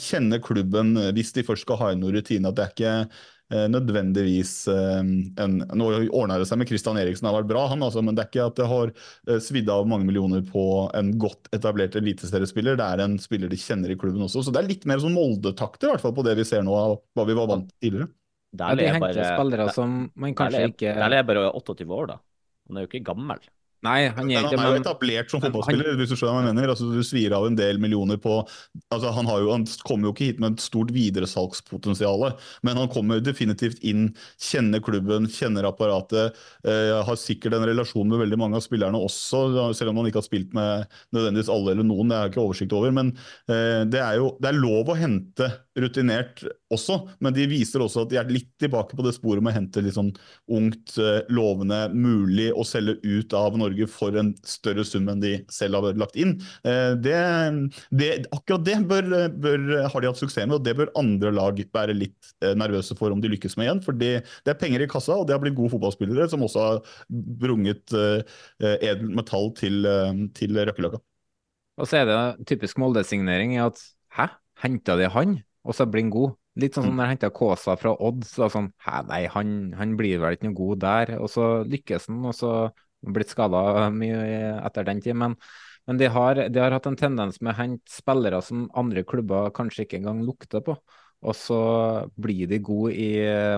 kjenner klubben hvis de først skal ha inn noen rutine. At det er ikke Eh, nødvendigvis eh, en, Nå ordna det seg med Christian Eriksen, det har vært bra, han altså, men det er ikke at det har eh, svidd av mange millioner på en godt etablert eliteseriespiller. Det er en spiller de kjenner i klubben også. Så det er litt mer sånn Molde-takter hvert fall på det vi ser nå, av hva vi var vant til tidligere. Ja, de henter spillere som man kanskje ikke Der er bare 28 år, da. Han er jo ikke gammel. Nei, han ikke Han er jo etablert som fotballspiller, han... hvis du skjønner hva jeg mener. Altså, du svir av en del millioner på altså, han, jo, han kommer jo ikke hit med et stort videresalgspotensial, men han kommer definitivt inn, kjenner klubben, kjenner apparatet. Eh, har sikkert en relasjon med veldig mange av spillerne også, selv om han ikke har spilt med nødvendigvis alle eller noen. Det har jeg ikke oversikt over. Men eh, det er jo det er lov å hente rutinert også, men de viser også at de er litt tilbake på det sporet med å hente litt sånn ungt, eh, lovende, mulig å selge ut av Norge for en større sum enn de selv har lagt inn. Eh, det, det, akkurat det bør, bør, har de hatt suksess med, og det bør andre lag være litt eh, nervøse for om de lykkes med igjen. For det, det er penger i kassa, og det har blitt gode fotballspillere som også har brunget edelt metall til, til Røkkeløkka. Og så er det typisk Molde-signering at hæ, henta de han? Og så blir han god. Litt sånn som mm. når han henta Kåsa fra Odd. så det sånn, Hæ, nei, han, han, blir vel ikke noe god der. Og så lykkes han, og så blitt skada mye etter den tid. Men, men de, har, de, har, hatt en tendens med å hente spillere som andre klubber kanskje ikke engang lukter på. Og så blir de gode i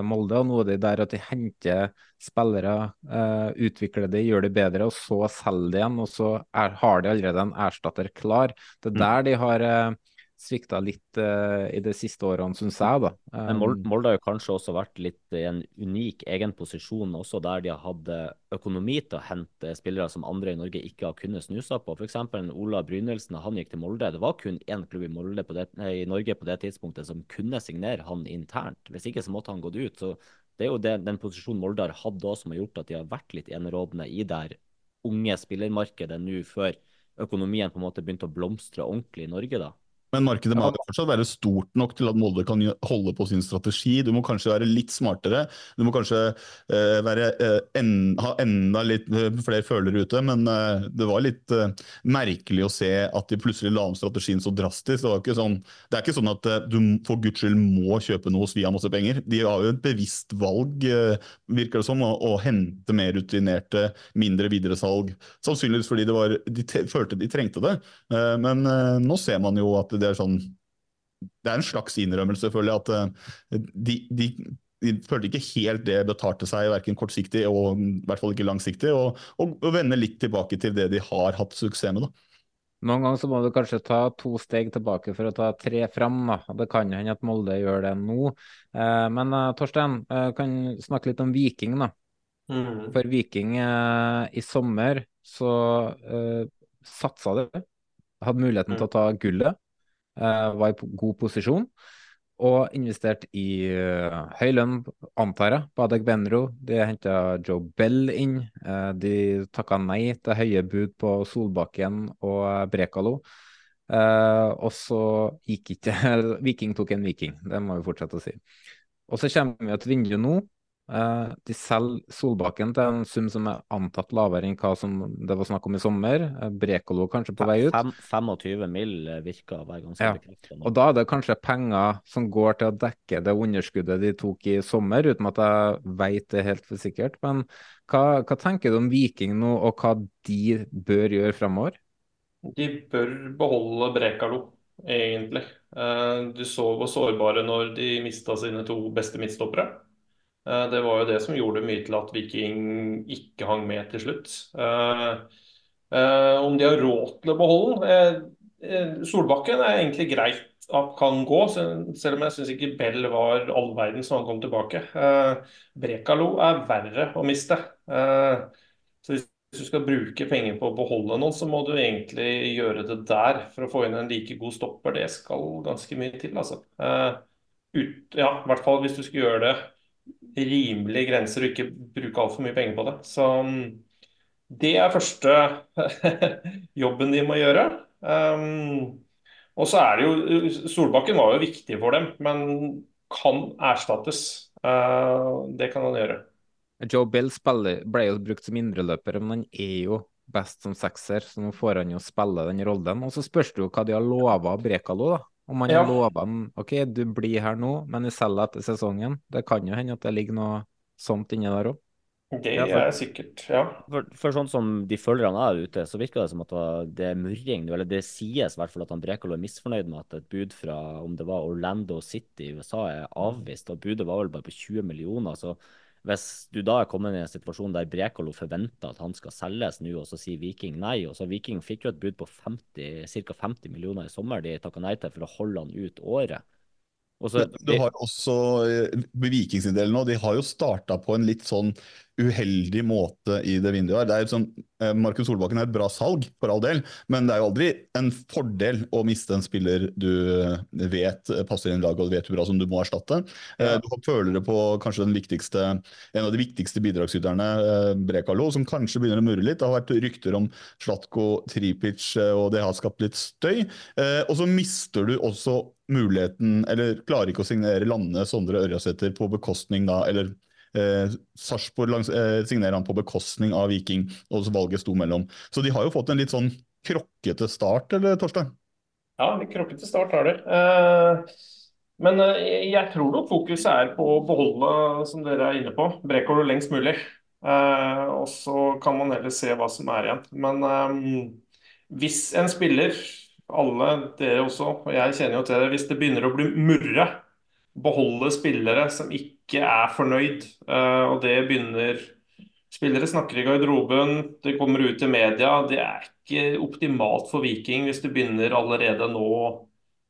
Molde, og nå er de der at de henter spillere, uh, utvikler de, gjør de bedre, og så selger de igjen. Og så er, har de allerede en erstatter klar. Det er mm. der de har uh, svikta litt uh, i de siste årene, syns jeg. da. Um, Men Molde har jo kanskje også vært litt i en unik egen posisjon, også der de har hatt økonomi til å hente spillere som andre i Norge ikke har kunnet snuse på. F.eks. Ola Brynildsen, han gikk til Molde. Det var kun én klubb i, Molde det, i, Norge på det tidspunktet som kunne signere han internt. Hvis ikke så måtte han gått ut. så det er jo det, den posisjonen Molde har hatt da, som har gjort at de har vært litt enerådende i det unge spillermarkedet nå før økonomien på en måte begynte å blomstre ordentlig i Norge, da. Men markedet må fortsatt være stort nok til at Molde kan holde på sin strategi. Du må kanskje være litt smartere. Du må kanskje eh, være, eh, en, ha enda litt eh, flere følere ute. Men eh, det var litt eh, merkelig å se at de plutselig la om strategien så drastisk. Det, ikke sånn, det er ikke sånn at eh, du for guds skyld må kjøpe noe hos Via masse penger. De har jo et bevisst valg, virker det som, å, å hente mer rutinerte, mindre videresalg. Sannsynligvis fordi var, de følte de trengte det. men nå ser man jo at det er sånn Det er en slags innrømmelse, føler jeg, at eh, de, de, de følte ikke helt det betalte seg, verken kortsiktig og i hvert fall ikke langsiktig, og, og, og vende litt tilbake til det de har hatt suksess med. da. Noen ganger så må du kanskje ta to steg tilbake for å ta tre fram. Da. Det kan hende at Molde gjør det nå. Eh, men uh, Torstein, eh, kan snakke litt om Viking. da. Mm. For Viking i sommer så eh, satsa de. Hadde muligheten mm. til å ta gullet. Eh, var i god posisjon. Og investert i uh, høy lønn, antar jeg, på Adek Benro. De henta Joe Bell inn. Uh, de takka nei til høye bud på Solbakken og Brekalo. Og så gikk ikke Viking tok en viking, det må vi fortsette å si. Og så kommer vi et vindu nå de selger Solbakken til en sum som er antatt lavere enn hva som det var snakk om i sommer. Uh, Brekolo kanskje på vei ut. 25 mill. virker å være ganske ja. Og da er det kanskje penger som går til å dekke det underskuddet de tok i sommer, uten at jeg vet det helt for sikkert. Men hva, hva tenker du om Viking nå, og hva de bør gjøre fremover? De bør beholde Brekalo, egentlig. Du så hvor sårbare når de mista sine to beste midtstoppere. Eh, det var jo det som gjorde mye til at Viking ikke hang med til slutt. Eh, eh, om de har råd til å beholde den? Solbakken er egentlig greit at kan gå, selv om jeg syns ikke Bell var all verden som han kom tilbake. Brekalo er verre å miste. Så hvis du skal bruke penger på å beholde noen, så må du egentlig gjøre det der for å få inn en like god stopper. Det skal ganske mye til, altså. Ut, ja, I hvert fall hvis du skal gjøre det rimelige grenser og ikke bruke altfor mye penger på det. Så mm, det er første jobben de må gjøre. Um, og så er det jo Solbakken var jo viktig for dem, men kan erstattes. Uh, det kan han gjøre. Joe Bell ble jo brukt som indreløper, men han er jo best som sekser, så nå får han jo spille den rollen. Og så spørs det jo hva de har lova Brekalo, da. Om man ja. lover dem ok, du blir her nå, men vi selger etter sesongen. Det kan jo hende at det ligger noe sånt inni der òg. Det ja, for, er sikkert, ja. For, for, sånn som de følgerne er ute, så virker det som at det er murring. Eller det sies i hvert fall at han Brekalo er misfornøyd med at et bud fra om det var Orlando City i USA er avvist. Og budet var vel bare på 20 millioner. så hvis du da er kommet i en situasjon der Brekalo forventer at han skal selges nå, og så sier Viking nei, og så Viking fikk jo et bud på ca. 50 millioner i sommer de takka nei til for å holde han ut året. Så, du har også eh, Viking sin del nå, de har jo starta på en litt sånn uheldig måte i det vinduet. Det er sånn, eh, Markus Solbakken er et bra salg, for all del, men det er jo aldri en fordel å miste en spiller du vet passer inn i laget og vet hvor bra som du må erstatte. Eh, ja. Du har følere på kanskje den viktigste, en av de viktigste bidragsyterne, eh, Brekalo, som kanskje begynner å murre litt. Det har vært rykter om Slatko Tripic, og det har skapt litt støy. Og så mister du også muligheten, eller klarer ikke å signere Lande Sondre Ørjasæter på bekostning da, eller eh, Sarpsborg eh, signerer han på bekostning av Viking, og så valget sto mellom. Så de har jo fått en litt sånn krokkete start, eller Torstein? Ja, litt krokkete start har de. Eh, men eh, jeg tror nok fokuset er på å beholde, som dere er inne på, Brekolo lengst mulig. Eh, og så kan man heller se hva som er igjen. Men eh, hvis en spiller alle dere også, og jeg kjenner jo til det, hvis det begynner å bli murre, beholde spillere som ikke er fornøyd. Eh, og det begynner Spillere snakker i garderoben, det kommer ut i media. Det er ikke optimalt for Viking hvis det begynner allerede nå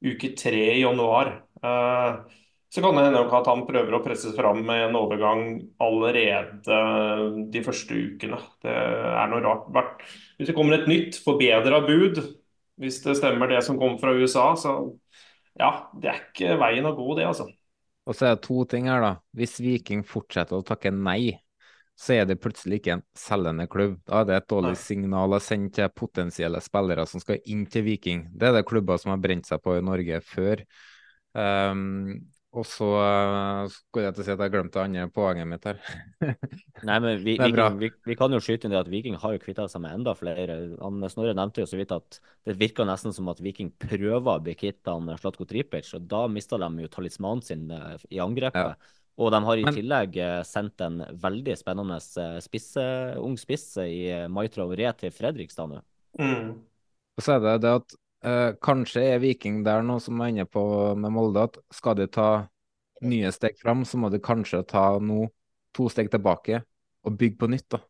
uke tre i januar. Eh, så kan det hende at han prøver å presse fram med en overgang allerede de første ukene. Det er noe rart. Hvis det kommer et nytt, forbedra bud, hvis det stemmer det som kommer fra USA, så ja, det er ikke veien å gå, det, altså. Og så er det to ting her, da. Hvis Viking fortsetter å takke nei, så er det plutselig ikke en selgende klubb. Da er det et dårlig signal å sende til potensielle spillere som skal inn til Viking. Det er det klubber som har brent seg på i Norge før. Um, og så uh, skulle jeg til å si at jeg glemte det andre poenget mitt her. Nei, men vi, Viking, vi, vi, kan jo skyte inn det at Viking har jo kvitta seg med enda flere. Han, Snorre nevnte jo så vidt at det virka nesten som at Viking prøver å bli kvitt Slatko Tripic, og da mista de jo talismanen sin uh, i angrepet. Ja. Og de har i Men... tillegg sendt en veldig spennende spisse, ung spiss i Maitra Ore til Fredrikstad nå. Mm. Og så er det det at Eh, kanskje er Viking der nå, som er inne på med Molde, at skal de ta nye steg fram, så må de kanskje ta nå to steg tilbake og bygge på nytt. da.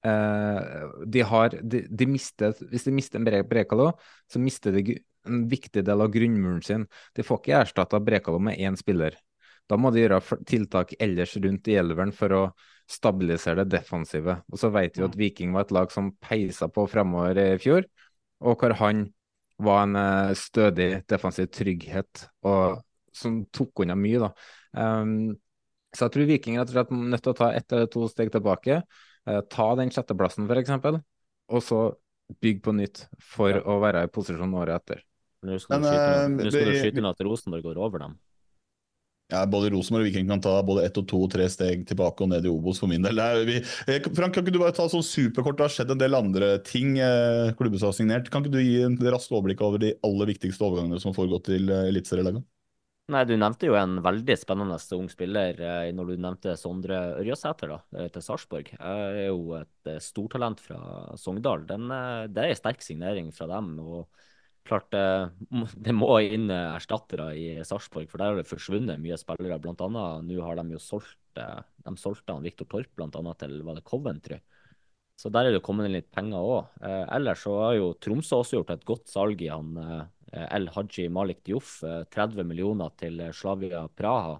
Uh, de har, de, de mister, hvis de mister Brekalo, så mister de en viktig del av grunnmuren sin. De får ikke erstatta Brekalo med én spiller. Da må de gjøre tiltak ellers rundt i elveren for å stabilisere det defensive. Og så vet vi at. Viking var et lag som peisa på fremover i fjor, og hvor han var en uh, stødig defensiv trygghet og, som tok unna mye. da. Um, så jeg tror Viking er nødt til å ta ett eller to steg tilbake. Uh, ta den sjetteplassen, f.eks., og så bygge på nytt for ja. å være i posisjon året etter. Nå skal du skyte inn at Rosenborg går over dem. Ja, både Rosenborg og Viking kan ta både ett og to og tre steg tilbake og ned i Obos for min del. Vi, eh, Frank, kan ikke du bare ta sånn superkort? Det har skjedd en del andre ting eh, klubbhuset har signert. Kan ikke du gi en raskt overblikk over de aller viktigste overgangene som har foregått til eh, eliteserielaget? Nei, Du nevnte jo en veldig spennende ung spiller eh, når du nevnte Sondre Ørjasæter til Sarpsborg. er jo et stortalent fra Sogndal. Den, det er en sterk signering fra dem. og klart det må inn erstattere i Sarpsborg, for der har det forsvunnet mye spillere. Blant annet nå har de jo solgt de solgte han Viktor Torp blant annet til var det Coventry. Så der er det kommet inn litt penger òg. Eh, ellers så har jo Tromsø også gjort et godt salg i han eh, El Haji Malik Dioff. Eh, 30 millioner til Slavia Praha.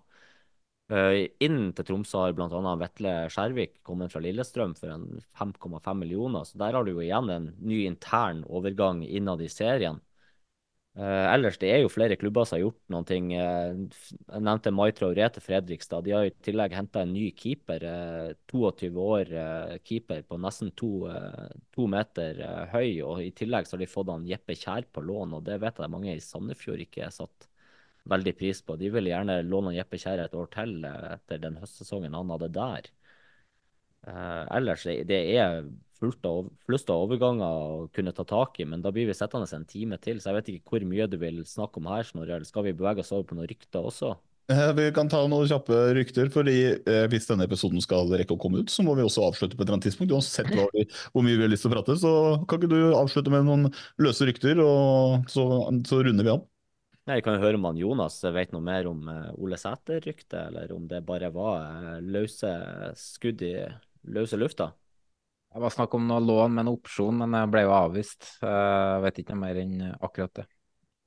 Eh, inn til Tromsø har bl.a. Vetle Skjervik kommet fra Lillestrøm for 5,5 millioner. Så der har du jo igjen en ny intern overgang innad i serien. Uh, ellers det er jo flere klubber som har gjort noen ting. Uh, jeg nevnte Maitra og Rete Fredrikstad. De har i tillegg henta en ny keeper. Uh, 22 år keeper på nesten to, to meter høy. Og i tillegg så har de fått han Jeppe Kjær på lån, og det vet jeg mange i Sandefjord ikke har satt veldig pris på. De vil gjerne låne Jeppe Kjær et år til etter den høstsesongen han hadde der. ellers det er fullt av, flust av overganger å kunne ta tak i, men da blir vi sittende en time til. Så jeg vet ikke hvor mye du vil snakke om her, Snorre. Skal vi bevege oss over på noen rykter også? Eh, vi kan ta noen kjappe rykter, fordi eh, hvis denne episoden skal rekke å komme ut, så må vi også avslutte på et eller annet tidspunkt. Uansett vi, hvor mye vi har lyst til å prate, så kan ikke du avslutte med noen løse rykter, og så, så runder vi av. Jeg kan jo høre om han Jonas vet noe mer om uh, Ole Sæter-ryktet, eller om det bare var løse skudd i løse lufta? Det var snakk om noe lån med en opsjon, men jeg ble jo avvist. Jeg vet ikke noe mer enn akkurat det.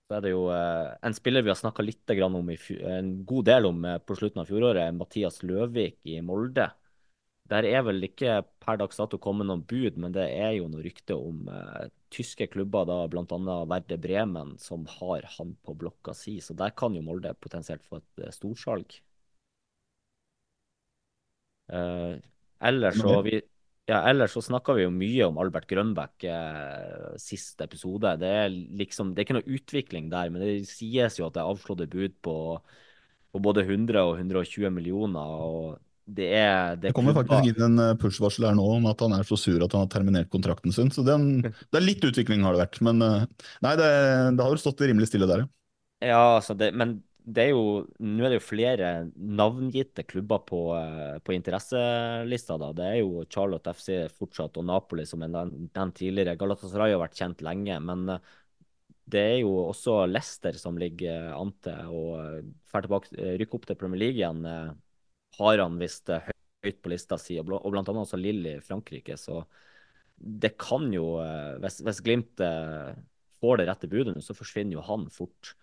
Så er det jo eh, en spiller vi har snakka litt om i, en god del om eh, på slutten av fjoråret, Mathias Løvik i Molde. Der er vel ikke per dags dato kommet noen bud, men det er jo noe rykte om tyske klubber, da bl.a. Verde Bremen, som har han på blokka si. Så der kan jo Molde potensielt få et storsalg. Uh, ellers så vi, ja, ellers så snakka vi jo mye om Albert Grønbæk eh, siste episode. Det er liksom, det er ikke noe utvikling der, men det sies jo at det er avslåtte bud på, på, både 100 og 120 millioner. og det er Det, det kommer faktisk inn en eh, push-varsel her nå om at han er så sur at han har terminert kontrakten sin. Så det er, det er litt utvikling har det vært. Men eh, nei, det, det har jo stått rimelig stille der, ja. Ja, altså det, men det er jo, nå er det jo flere navngitte klubber på, eh, på interesselista. da. Det er jo Charlotte FC fortsatt, og Napoli, som er den tidligere. Galatasaray har vært kjent lenge. Men eh, det er jo også Leicester som ligger an til å eh, rykke opp til Premier League igjen. Har han visst høyt på lista si, og bl.a. også Lille i Frankrike. Så det kan jo, hvis, hvis Glimt får det rette budet, så forsvinner jo han fort.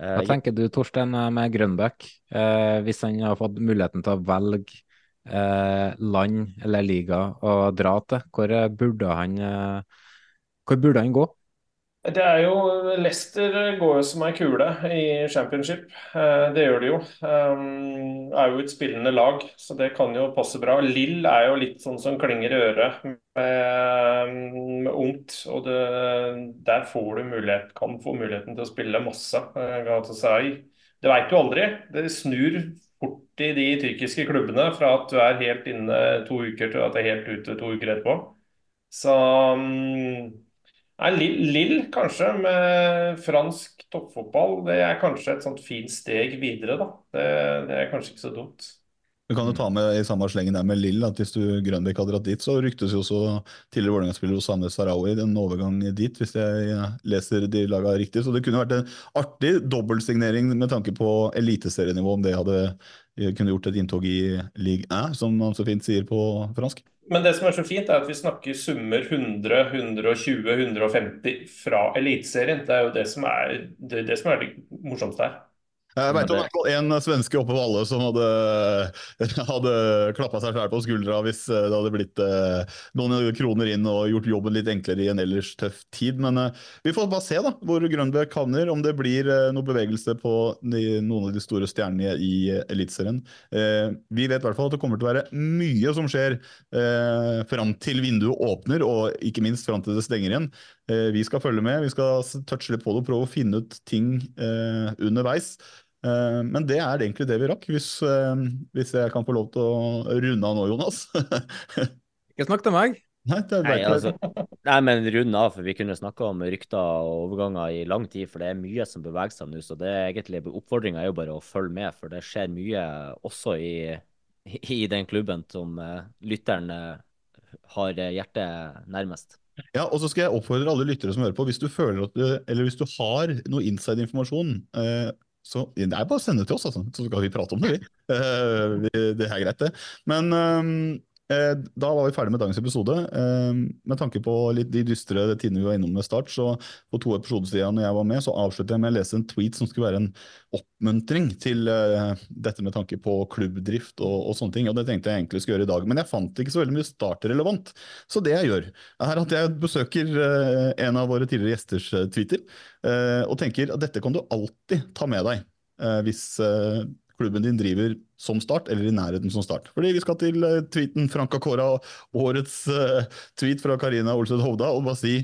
Eh, Hva tenker du Torstein med Grønbæk, eh, hvis han har fått muligheten til å velge eh, land eller liga å dra til? Hvor burde han, hvor burde han gå? Det er jo Leicester går jo som ei kule i championship. Eh, det gjør det jo. Um, er jo et spillende lag, så det kan jo passe bra. Lill er jo litt sånn som klinger i øret med, med ungt. Og det, der får du mulighet, kan få muligheten til å spille masse. Galatasaray. Det veit du aldri. Det snur fort i de tyrkiske klubbene fra at du er helt inne to uker til at du er helt ute to uker etterpå. Så Nei, Lill kanskje, med fransk toppfotball. Det er kanskje et sånt fint steg videre, da. Det, det er kanskje ikke så dumt. Du kan jo ta med i samme slengen der med Lill at hvis du Grønbekk hadde dratt dit, så ryktes jo også tidligere Vålerenga-spiller Osame Sarawi en overgang dit, hvis jeg leser de laga riktig. Så det kunne vært en artig dobbeltsignering med tanke på eliteserienivå, om det hadde kunne gjort et inntog i Ligue 1, som man så fint sier på fransk. Men det som er så fint, er at vi snakker summer 100, 120, 150 fra Eliteserien. Det er jo det som er det, det, som er det morsomste her. Jeg vet om en svenske oppe på Valle som hadde, hadde klappa seg sjæl på skuldra hvis eh, det hadde blitt eh, noen kroner inn og gjort jobben litt enklere i en ellers tøff tid. Men eh, vi får bare se da, hvor Grønbæk havner, om det blir eh, noe bevegelse på de, noen av de store stjernene i eh, Eliteserien. Eh, vi vet i hvert fall at det kommer til å være mye som skjer eh, fram til vinduet åpner, og ikke minst fram til det stenger igjen. Eh, vi skal følge med, vi skal touche litt på det og prøve å finne ut ting underveis. Eh, men det er egentlig det vi rakk, hvis, eh, hvis, jeg kan få lov til å runde av nå, Jonas. Ikke snakk til meg. Nei, nei, altså, nei, men runde av, for vi kunne snakka om rykter og overganger i lang tid. For det er mye som beveger seg nå. Så det er egentlig oppfordringa er jo bare å følge med, for det skjer mye også i, i den klubben som lytteren har hjertet nærmest. Ja, og så skal jeg oppfordre alle lyttere som hører på, hvis du føler at du, eller hvis du har noe inside-informasjon eh, så det er bare å sende til oss, altså. så skal vi prate om det, vi. Eh, det er greit, det. Men Eh, da var vi ferdig med dagens episode. Eh, med tanke på litt de dystre tidene vi var innom med start, så på to episoder siden når jeg var med, så avsluttet jeg med å lese en tweet som skulle være en oppmuntring til uh, dette med tanke på klubbdrift og, og, sånne ting. og Det tenkte jeg egentlig skulle gjøre i dag, men jeg fant ikke så veldig mye startrelevant. Så det jeg gjør, er at jeg besøker en av våre tidligere gjesters tweeter, og tenker at dette kan du alltid ta med deg hvis klubben din driver som Start, eller i nærheten som Start. Fordi vi skal til uh, tweeten Frank Kåra, årets uh, tweet fra Karina Olsød Hovda, og bare si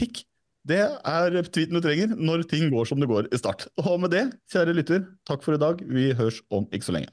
pikk. Det er tweeten du trenger når ting går som det går i Start. Og med det, kjære lytter, takk for i dag. Vi høres om ikke så lenge.